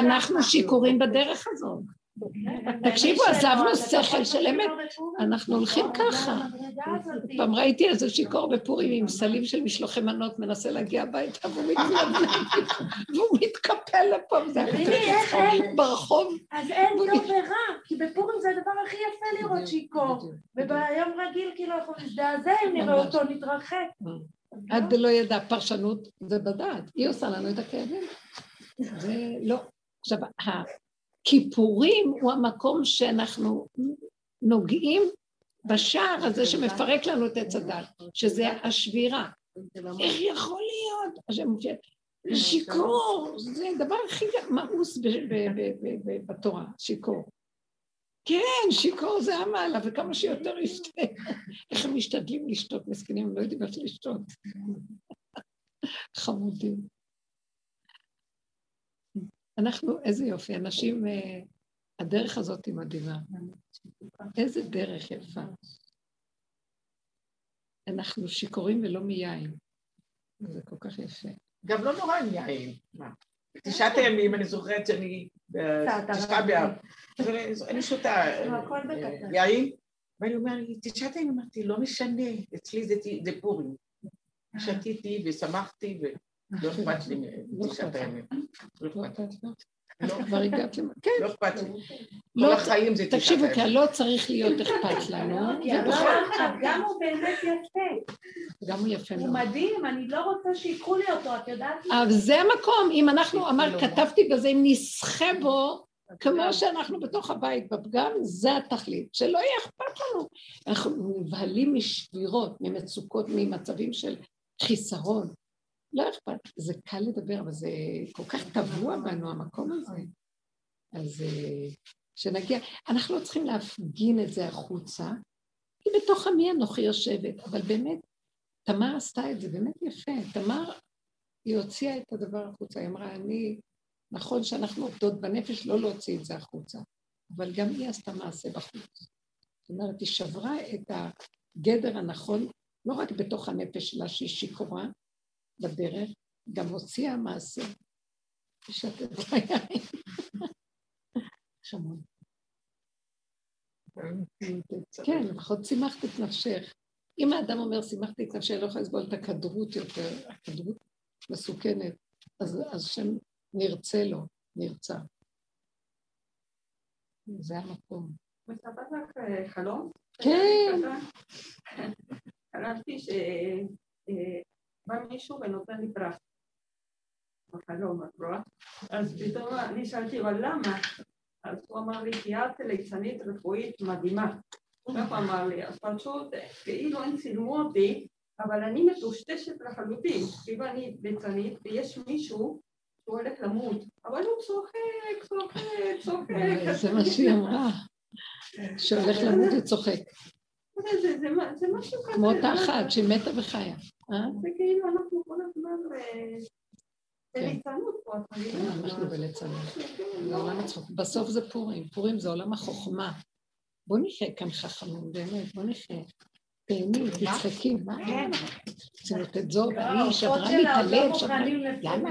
אנחנו שיכורים בדרך הזאת. תקשיבו, עזבנו שכל של אמת, אנחנו הולכים ככה. פעם ראיתי איזה שיכור בפורים עם סלים של משלוחי מנות, מנסה להגיע הביתה, והוא מתקפל לפה, וזה ברחוב. אז אין טוב ורע, כי בפורים זה הדבר הכי יפה לראות שיכור, וביום רגיל כאילו אנחנו נזדעזע אם נראה אותו נתרחק. את לא ידע, פרשנות זה בדעת, היא עושה לנו את הכאבים. זה לא. עכשיו, כיפורים הוא המקום שאנחנו נוגעים בשער הזה שמפרק לנו את עץ הדת, שזה השבירה. איך יכול להיות? שיכור, זה הדבר הכי מאוס בתורה, שיכור. כן, שיכור זה המעלה, וכמה שיותר ישתה. איך הם משתדלים לשתות, מסכנים, הם לא יודעים איך לשתות. חמודים. אנחנו, איזה יופי, אנשים, אה, הדרך הזאת היא מדהימה. איזה דרך יפה. אנחנו שיכורים ולא מיין. זה כל כך יפה. גם לא נורא עם יין. תשעת הימים, אני זוכרת שאני... תשעה באב. אני שותה אה, יין, ואני אומרת, תשעת הימים, אמרתי, לא משנה, אצלי זה פורים. שתיתי ושמחתי, לא אכפת לי מתשעת הימים. לא. לא, כבר הגעת למה, כן. לא אכפת לי. לא כל החיים זה תשעת הימים. תקשיבו, כי לא צריך להיות אכפת לנו. גם הוא באמת יפה. גם הוא יפה מאוד. הוא מדהים, אני לא רוצה שיקחו לי אותו, את יודעת? אבל זה המקום, אם אנחנו, אמר, כתבתי בזה, אם נסחה בו, כמו שאנחנו בתוך הבית בפגם, זה התכלית, שלא יהיה אכפת לנו. אנחנו נבהלים משבירות, ממצוקות, ממצבים של חיסרון. לא אכפת, זה קל לדבר, אבל זה כל כך טבוע בנו, המקום הזה. אז אה, שנגיע, אנחנו לא צריכים להפגין את זה החוצה, כי בתוך עמי אנוכי יושבת, אבל באמת, תמר עשתה את זה באמת יפה. תמר היא הוציאה את הדבר החוצה, היא אמרה, אני, נכון שאנחנו עובדות בנפש לא להוציא את זה החוצה, אבל גם היא עשתה מעשה בחוץ. זאת אומרת, היא שברה את הגדר הנכון, לא רק בתוך הנפש שלה שהיא שיכורה בדרך, גם הוציאה מעשה. שתת ביין. חמוד. כן, לפחות שימחת את נפשך. אם האדם אומר, שימחתי את נפשי, לא יכולה לסבול את הכדרות יותר, הכדרות מסוכנת, אז השם נרצה לו, נרצה. זה המקום. מספרת לך אה, חלום? כן. חלמתי שבא מישהו ונותן לי פרס. בחלום, את רואה? אז פתאום אני שאלתי, אבל למה? אז הוא אמר לי, כי את ליצנית רפואית מדהימה. ככה אמר לי, אז פשוט כאילו הם צילמו אותי, אבל אני מטושטשת לחלוטין, כאילו אני ליצנית ויש מישהו שהוא הולך למות, אבל הוא צוחק, צוחק, צוחק. זה מה שהיא אמרה, שהולך למות וצוחק. זה משהו כזה. כמו אותה אחת שהיא מתה וחיה. אה? זה כאילו אנחנו כל הזמן בליצנות פה. כן, אנחנו בליצנות. זה עולם הצחוק. בסוף זה פורים. פורים זה עולם החוכמה. בוא נחיה כאן חכמים, באמת, בוא נחיה. תהני, תצחקי, מה? רוצים לתת זאת, אני שברה לי את הלב, שברה לי... למה?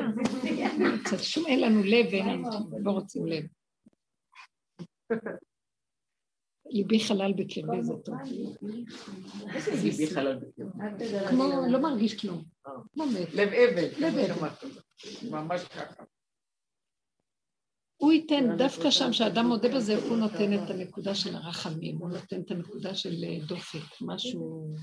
שום אין לנו לב, לא רוצים לב. ליבי חלל בקרבי זה טוב. איזה ליבי חלל בקרבי? כמו, לא מרגיש כלום. כמו מת. לב אבן. לב אבן. ממש ככה. הוא ייתן, דווקא שם, כשאדם מודה בזה, הוא נותן את הנקודה של הרחמים, הוא נותן את הנקודה של דופק, משהו...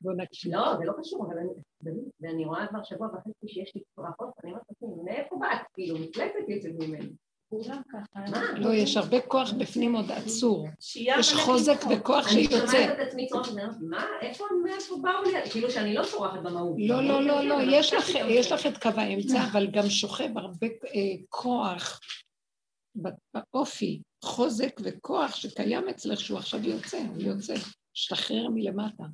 בוא נקשיב. לא, זה לא קשור, אבל אני, ואני רואה כבר שבוע וחצי שיש לי צרחות, אני אומרת לעצמי, מאיפה באת? כאילו, מפלצת יוצאת ממני. לא, יש הרבה כוח בפנים עוד עצור. יש חוזק וכוח שיוצא. אני שומעת את עצמי צורך, מה? איפה, מאיפה באו לי? כאילו שאני לא צורחת במהות. לא, לא, לא, לא, יש לך את קו האמצע, אבל גם שוכב הרבה כוח באופי, חוזק וכוח שקיים אצלך, שהוא עכשיו יוצא, הוא יוצא. שתחרר מלמטה,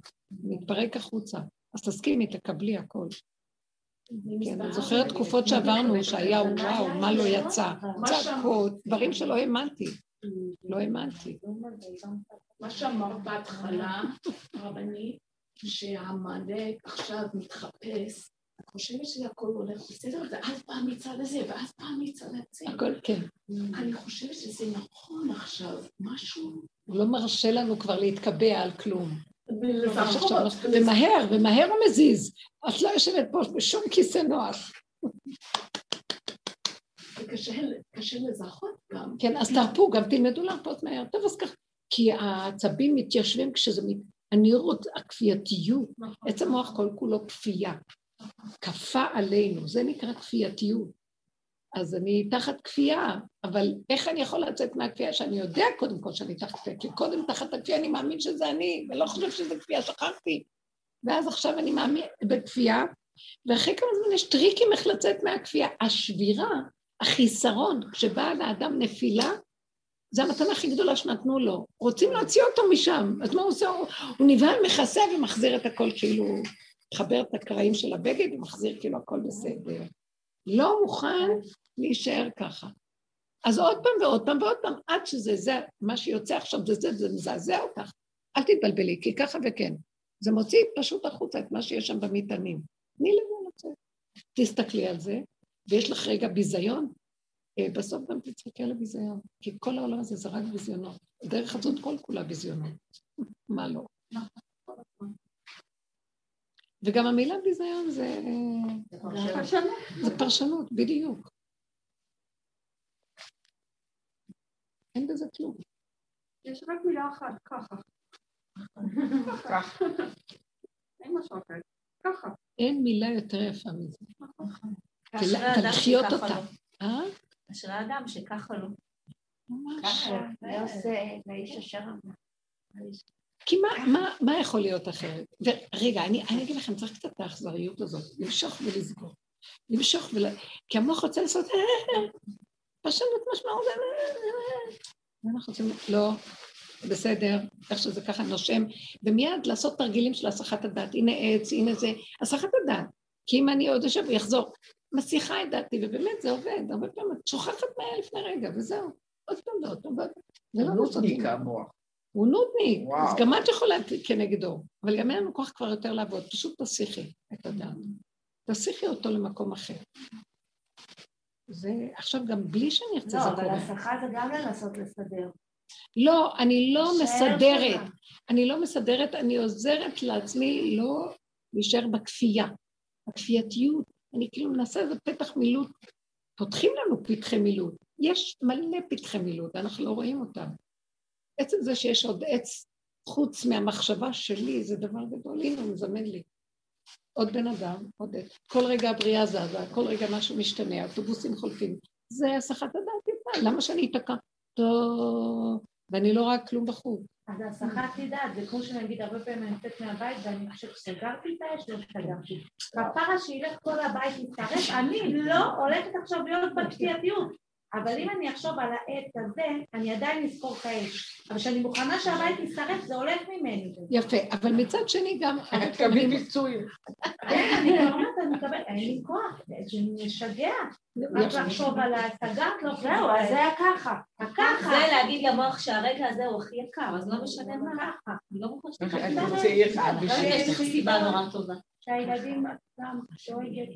מתפרק החוצה. אז תסכימי, תקבלי הכל. כן, אני זוכרת תקופות שעברנו, שהיה וואו, מה לא יצא. צעקות, דברים שלא האמנתי. לא האמנתי. מה שאמרת בהתחלה, הרבנית, שהמענק עכשיו מתחפש, את חושבת שהכל הולך בסדר, ואז פעם מצד הזה, ואז פעם מצד הזה. הכל, כן. אני חושבת שזה נכון עכשיו, משהו... הוא לא מרשה לנו כבר להתקבע על כלום. ומהר, ומהר הוא מזיז. את לא יושבת פה בשום כיסא נוח. קשה לזהות גם. כן, אז תרפו, גם תלמדו להרפות מהר. טוב, אז ככה. כי העצבים מתיישבים כשזה... מת... הנראות, הכפייתיות, עץ המוח כל כולו כפייה. כפה עלינו, זה נקרא כפייתיות. אז אני תחת כפייה, אבל איך אני יכול לצאת מהכפייה שאני יודע קודם כל שאני תחת כפייה, כי קודם תחת הכפייה אני מאמין שזה אני, ולא חושב שזה כפייה, שכחתי. ואז עכשיו אני מאמין בכפייה, ואחרי כמה זמן יש טריקים איך לצאת מהכפייה. השבירה, החיסרון, כשבאה לאדם נפילה, זה המתנה הכי גדולה שנתנו לו. רוצים להוציא אותו משם, אז מה הוא עושה? הוא, הוא נבהל, מכסה ומחזיר את הכל כאילו, מחבר את הקרעים של הבגד ומחזיר כאילו הכל בסדר. לא מוכן להישאר ככה. אז עוד פעם ועוד פעם ועוד פעם, עד שזה, זה, מה שיוצא עכשיו זה זה, זה מזעזע אותך. אל תתבלבלי, כי ככה וכן. זה מוציא פשוט החוצה את מה שיש שם במטענים. תני לזה לצאת. תסתכלי על זה, ויש לך רגע ביזיון, אה, בסוף גם תצחקי על הביזיון, כי כל העולם הזה זה רק ביזיונות. הדרך הזאת כל כולה ביזיונות. מה לא? וגם המילה ביזיון זה... זה פרשנות, בדיוק. אין בזה כלום. יש רק מילה אחת, ככה. ככה. אין משהו אחר. ככה. אין מילה יותר יפה מזה. תלחיות אותה. אה? אשרי האדם שככה לא. ממש. זה עושה לאיש אשר אמר. כי מה, מה, מה יכול להיות אחרת? ורגע, אני, אני אגיד לכם, צריך קצת את האכזריות הזאת, למשוך ולסגור. למשוך ול... כי המוח רוצה לעשות... פרשנות משמעות, ואנחנו רוצים, לא, בסדר, איך שזה ככה נושם, ומיד לעשות תרגילים של הסחת הדעת, הנה עץ, הנה זה, הסחת הדעת. כי אם אני עוד יושב ויחזור, מסיחה את דעתי, ובאמת זה עובד, הרבה פעמים את שוכחת מה היה לפני רגע, וזהו. עוד פעם ועוד פעם ועוד פעם. זה לא נודניק המוח. הוא נודניק, אז גם את יכולה כנגדו, אבל גם אין לנו כוח כבר יותר לעבוד, פשוט תסיכי את הדעת. תסיכי אותו למקום אחר. זה עכשיו גם בלי שאני ארצה זה קורה. לא, אבל הסחה זה גם לנסות לסדר. לא, אני לא מסדרת. אני לא מסדרת, אני עוזרת לעצמי לא להישאר בכפייה. הכפייתיות, אני כאילו מנסה איזה פתח מילוט. פותחים לנו פתחי מילוט. יש מלא פתחי מילוט, ואנחנו לא רואים אותם. עצם זה שיש עוד עץ חוץ מהמחשבה שלי, זה דבר גדול. הנה, הוא מזמן לי. עוד בן אדם, עוד עץ. כל רגע הבריאה זזה, כל רגע משהו משתנה, אוטובוסים חולפים. זה הסחת הדעת יפה, למה שאני אתקע? טוב, ואני לא רואה כלום בחוץ. אז הסחת דעת, זה כמו שאני אגיד, הרבה פעמים אני יוצאת מהבית ואני חושבת שסגרתי את האש, לא סגרתי. כפרה שילך כל הבית יצטרף, אני לא הולכת עכשיו להיות בכפייתיות. אבל אם אני אחשוב על העץ הזה, אני עדיין אזכור את האש. אבל כשאני מוכנה שהבית ישרף, זה הולך ממני. יפה, אבל מצד שני גם... את תקבלי פיצוי. כן, אני כבר אומרת, אני מקבלת, אין לי כוח, זה משגע. רק לחשוב על ההשגת, לא זהו, אז זה היה ככה. ככה. זה להגיד למוח שהרגע הזה הוא הכי יקר, אז לא משנה מה. ככה. אני לא מוכרחה שאתה אני רוצה אחד בשביל... יש לך סיבה נורא טובה. שהילדים גם דואגת,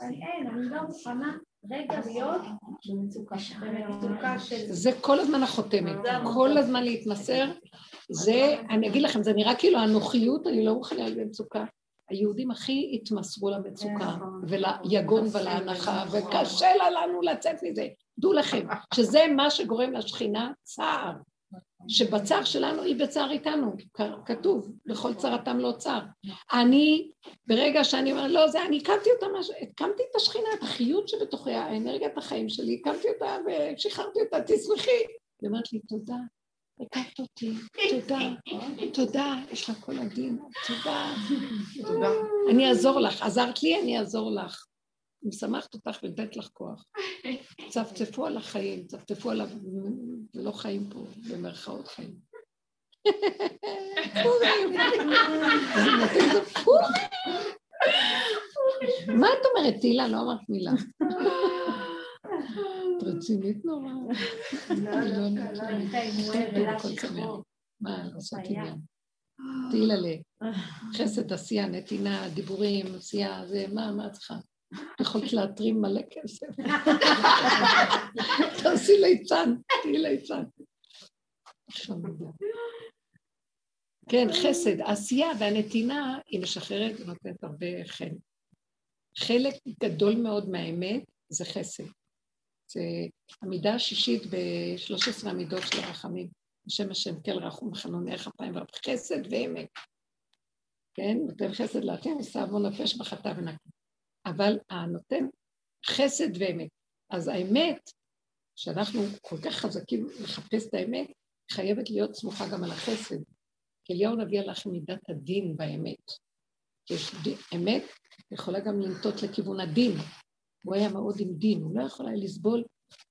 אין, אני לא מוכנה רגע להיות במצוקה של... זה כל הזמן החותמת, כל הזמן להתמסר, זה, אני אגיד לכם, זה נראה כאילו הנוחיות, אני לא מוכנה להיות במצוקה. היהודים הכי התמסרו למצוקה נכון. וליגון ולהנחה, וקשה לנו לצאת מזה. דעו לכם, שזה מה שגורם לשכינה צער. שבצער שלנו היא בצער איתנו, כתוב, בכל צרתם לא צער. אני, ברגע שאני אומרת, לא, זה, אני הקמתי אותה, הקמתי את השכינה, את החיות שבתוכי, האנרגיית החיים שלי, הקמתי אותה ושחררתי אותה, תסמכי. היא אומרת לי, תודה, הקמת אותי, תודה, תודה, יש לה כל הדין, תודה. תודה. אני אעזור לך, עזרת לי, אני אעזור לך. משמחת אותך ונותנת לך כוח. צפצפו על החיים, צפצפו על ה... לא חיים פה, במרכאות חיים. מה את אומרת, תהילה? לא אמרת מילה. את רצינית נורא. לא, לא, לא. מה, לעשות עניין. תהילה ל... חסד, עשייה, נתינה, דיבורים, עשייה, זה, מה, מה את צריכה? יכולת להתרים מלא כסף. תעשי ליצן, תהיי ליצן. כן, חסד, העשייה והנתינה היא משחררת ונותנת הרבה חן. חלק גדול מאוד מהאמת זה חסד. זה המידה השישית בשלוש עשרה המידות של הרחמים. בשם השם, כל רחום חנון ערך אפיים ורב חסד ואמת. כן? נותן חסד לאתם, עושה עוון נפש בחטא ונקי. אבל הנותן חסד ואמת. אז האמת, שאנחנו כל כך חזקים לחפש את האמת, חייבת להיות סמוכה גם על החסד. כי אליהו נביא הלך מידת הדין באמת. יש אמת יכולה גם לנטות לכיוון הדין. הוא היה מאוד עם דין, הוא לא יכול היה לסבול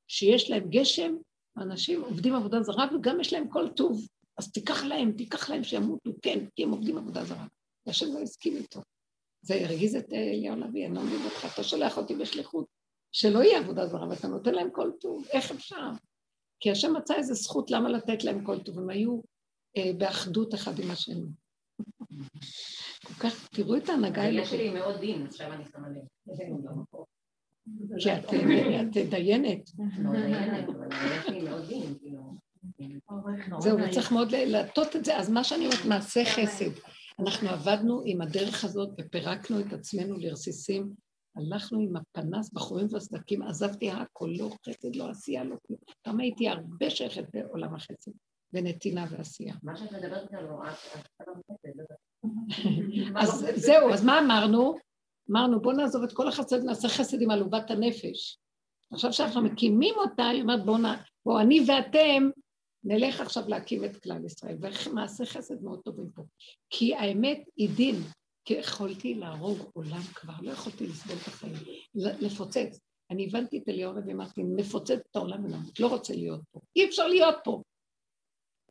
שיש להם גשם, אנשים עובדים עבודה זרה וגם יש להם כל טוב. אז תיקח להם, תיקח להם שימותו, כן, כי הם עובדים עבודה זרה. והשם לא הסכים איתו. זה הרגיז את אליהו הנביא, אני לא מבין אותך, אתה שולח אותי בשליחות, שלא יהיה עבודה זרה, ואתה נותן להם כל טוב, איך אפשר? כי השם מצא איזה זכות למה לתת להם כל טוב, הם היו אה, באחדות אחד עם השני. כל כך, תראו את ההנהגה האלוקית. שלי מאוד דין, עכשיו אני שמה לב. כי את דיינת. לא דיינת, אבל יש לי מאוד דין, כאילו. זהו, וצריך מאוד להטות את זה, אז מה שאני אומרת, מעשה חסד. אנחנו עבדנו עם הדרך הזאת ופירקנו את עצמנו לרסיסים, הלכנו עם הפנס, בחורים וסדקים, עזבתי הכל, לא חסד, לא עשייה, לא כלום. פעם הייתי הרבה שייכת בעולם החסד, ונתינה ועשייה. מה שאת מדברת כאן, לא, את אז זהו, אז מה אמרנו? אמרנו, בואו נעזוב את כל החסד, נעשה חסד עם עלובת הנפש. עכשיו שאנחנו מקימים אותה, היא אומרת, בואו, בוא, אני ואתם נלך עכשיו להקים את כלל ישראל, ומעשה חסד מאוד טובים פה. כי האמת היא דין, כי יכולתי להרוג עולם כבר, לא יכולתי לסבול את החיים, לפוצץ. אני הבנתי את אליהו ואמרתי, נפוצץ את העולם ולמות, לא רוצה להיות פה. אי אפשר להיות פה.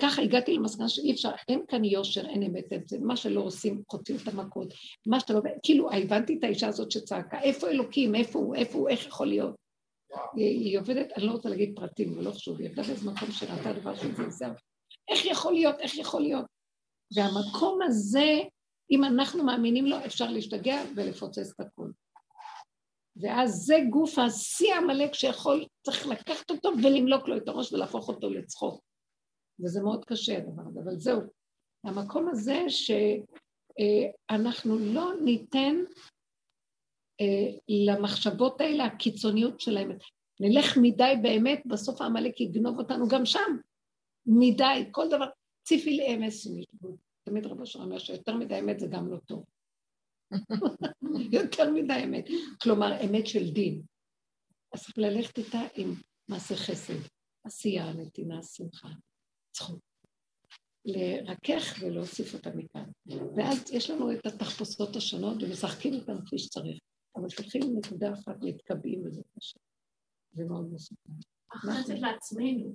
ככה הגעתי למסקנה שאי אפשר, אין כאן יושר, אין אמת, זה מה שלא עושים, חוטפים את המכות, מה שאתה לא... כאילו, הבנתי את האישה הזאת שצעקה, איפה אלוקים, איפה הוא, איפה הוא, איך יכול להיות? היא, עובדת, אני לא רוצה להגיד פרטים, אבל לא חשוב, היא עבדה באיזה מקום שראתה דבר שזה זהו. איך יכול להיות, איך יכול להיות? והמקום הזה, אם אנחנו מאמינים לו, אפשר להשתגע ולפוצץ את הכול. ואז זה גוף השיא העמלק שיכול, צריך לקחת אותו ולמלוק לו את הראש ולהפוך אותו לצחוק. וזה מאוד קשה הדבר הזה, אבל זהו. המקום הזה שאנחנו לא ניתן אה, למחשבות האלה, הקיצוניות שלהם. נלך מדי באמת, בסוף העמלק יגנוב אותנו גם שם. מדי, כל דבר. ציפי לאמס ומשבות. תמיד רבו אשר אומר שיותר מדי אמת זה גם לא טוב. יותר מדי אמת. כלומר, אמת של דין. אז צריך ללכת איתה עם מעשה חסד, עשייה, נתינה, שמחה, צחוק. לרכך ולהוסיף אותה מכאן. ואז יש לנו את התחפושות השונות ומשחקים איתן כפי שצריך. אבל שולחים נקודה אחת, מתקבעים וזה קשה. זה מאוד מסוכן. החסד לעצמנו.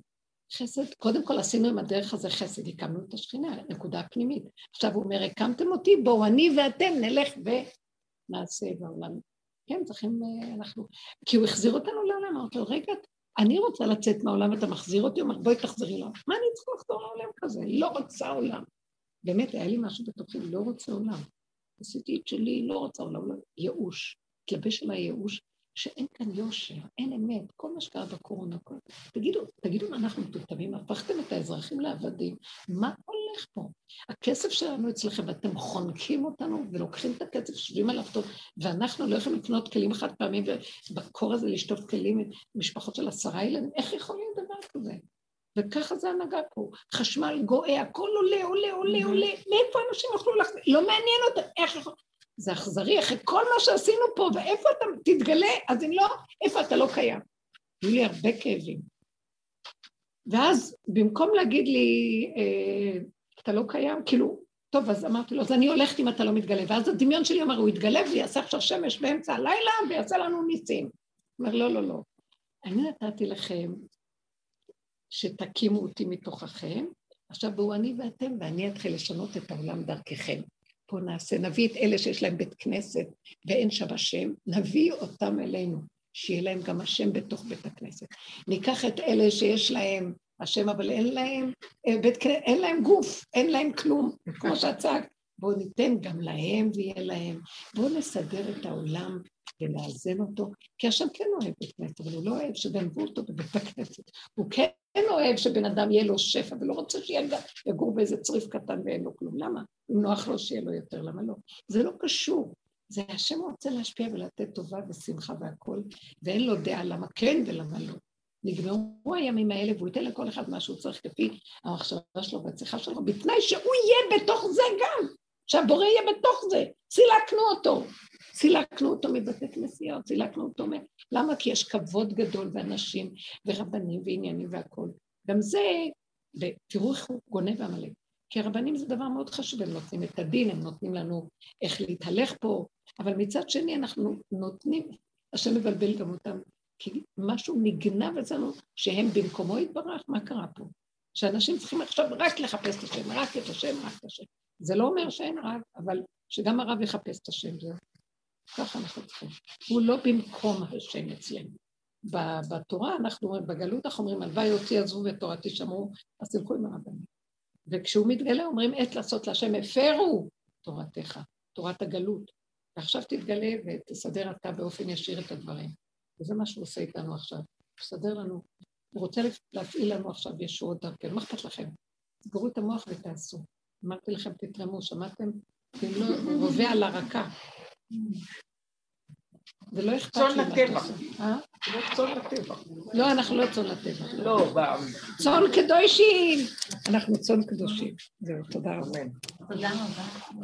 חסד, קודם כל עשינו עם הדרך הזה חסד, הקמנו את השכינה, נקודה פנימית. עכשיו הוא אומר, הקמתם אותי, בואו אני ואתם נלך ונעשה בעולם. כן, צריכים, אה, אנחנו... כי הוא החזיר אותנו לעולם, אמרתי לו, רגע, אני רוצה לצאת מהעולם ואתה מחזיר אותי, הוא אומר, בואי תחזרי לעולם. מה אני צריכה לחזור לעולם כזה? לא רוצה עולם. באמת, היה לי משהו בתוכי, לא רוצה עולם. עשיתי את שלי, לא רוצה עולם, ייאוש. התלבש על הייאוש, שאין כאן יושר, אין אמת, כל מה שקרה בקורונה, כל... תגידו, תגידו מה אנחנו מטומטמים, הפכתם את האזרחים לעבדים, מה הולך פה? הכסף שלנו אצלכם, ואתם חונקים אותנו ולוקחים את הכסף, שווים עליו טוב, ואנחנו לא יכולים לקנות כלים חד פעמים, ובקור הזה לשטוף כלים, משפחות של עשרה ילדים, איך יכול להיות דבר כזה? וככה זה הנהגה פה. חשמל גואה, הכל עולה, עולה, עולה, עולה, מאיפה אנשים יוכלו להחזיר? לא מעניין אותם, איך יכול... זה אכזרי, אחרי כל מה שעשינו פה, ואיפה אתה תתגלה, אז אם לא, איפה אתה לא קיים? היו לי הרבה כאבים. ואז במקום להגיד לי, אה, אתה לא קיים, כאילו, טוב, אז אמרתי לו, אז אני הולכת אם אתה לא מתגלה. ואז הדמיון שלי אומר, הוא יתגלה ויעשה עכשיו שמש באמצע הלילה ויעשה לנו ניסים. אומר, לא, לא, לא. אני נתתי לכם שתקימו אותי מתוככם, עכשיו בואו אני ואתם, ואני אתחיל לשנות את העולם דרככם. פה נעשה, נביא את אלה שיש להם בית כנסת ואין שם השם, נביא אותם אלינו, שיהיה להם גם השם בתוך בית הכנסת. ניקח את אלה שיש להם השם, אבל אין להם אה, בית אין להם גוף, אין להם כלום, כמו שהצגת. בואו ניתן גם להם ויהיה להם. בואו נסדר את העולם ולאזן אותו, כי השם כן אוהב בית כנסת, אבל הוא לא אוהב שגנבו אותו בבית הכנסת. הוא כן אוהב שבן אדם יהיה לו שפע, ולא רוצה שיגור באיזה צריף קטן ואין לו כלום. למה? אם נוח לו שיהיה לו יותר, למה לא? זה לא קשור. זה השם רוצה להשפיע ולתת טובה ושמחה והכול, ואין לו דעה למה כן ולמה לא. נגמרו הימים האלה והוא ייתן לכל אחד מה שהוא צריך כפי המחשבה שלו והצליחה שלו, בתנאי שהוא יהיה בתוך זה גם, שהבורא יהיה בתוך זה. סילקנו אותו. סילקנו אותו מבתי כנסיות, סילקנו אותו מ... למה? כי יש כבוד גדול ואנשים ורבנים ועניינים והכול. גם זה, ותראו איך הוא גונב ועמלק. כי הרבנים זה דבר מאוד חשוב, הם נותנים את הדין, הם נותנים לנו איך להתהלך פה, אבל מצד שני אנחנו נותנים, השם מבלבל גם אותם, כי משהו נגנב אצלנו שהם במקומו יתברך, מה קרה פה? שאנשים צריכים עכשיו רק לחפש את השם, רק את השם, רק את השם. זה לא אומר שאין רב, אבל שגם הרב יחפש את השם, זהו. ככה אנחנו צריכים. הוא לא במקום השם אצלנו. בתורה אנחנו, בגלות אנחנו אומרים, הלוואי אותי עזבו ותורתי שמרו, אז תלכו עם הרבנים. וכשהוא מתגלה אומרים, עת לעשות להשם, הפרו תורתך, תורת הגלות. ועכשיו תתגלה ותסדר אתה באופן ישיר את הדברים. וזה מה שהוא עושה איתנו עכשיו. הוא מסדר לנו, הוא רוצה להפעיל לנו עכשיו ישועות דרכנו, מה אכפת לכם? תסגרו את המוח ותעשו. אמרתי לכם, תתרמו, שמעתם? אם לא, על הרקה. ולא אכפת לי. צאן לטבע. אה? לא צאן לטבע. לא, אנחנו לא צאן לטבע. לא, צאן קדושים. אנחנו צאן קדושים. זהו, תודה רבה. תודה רבה.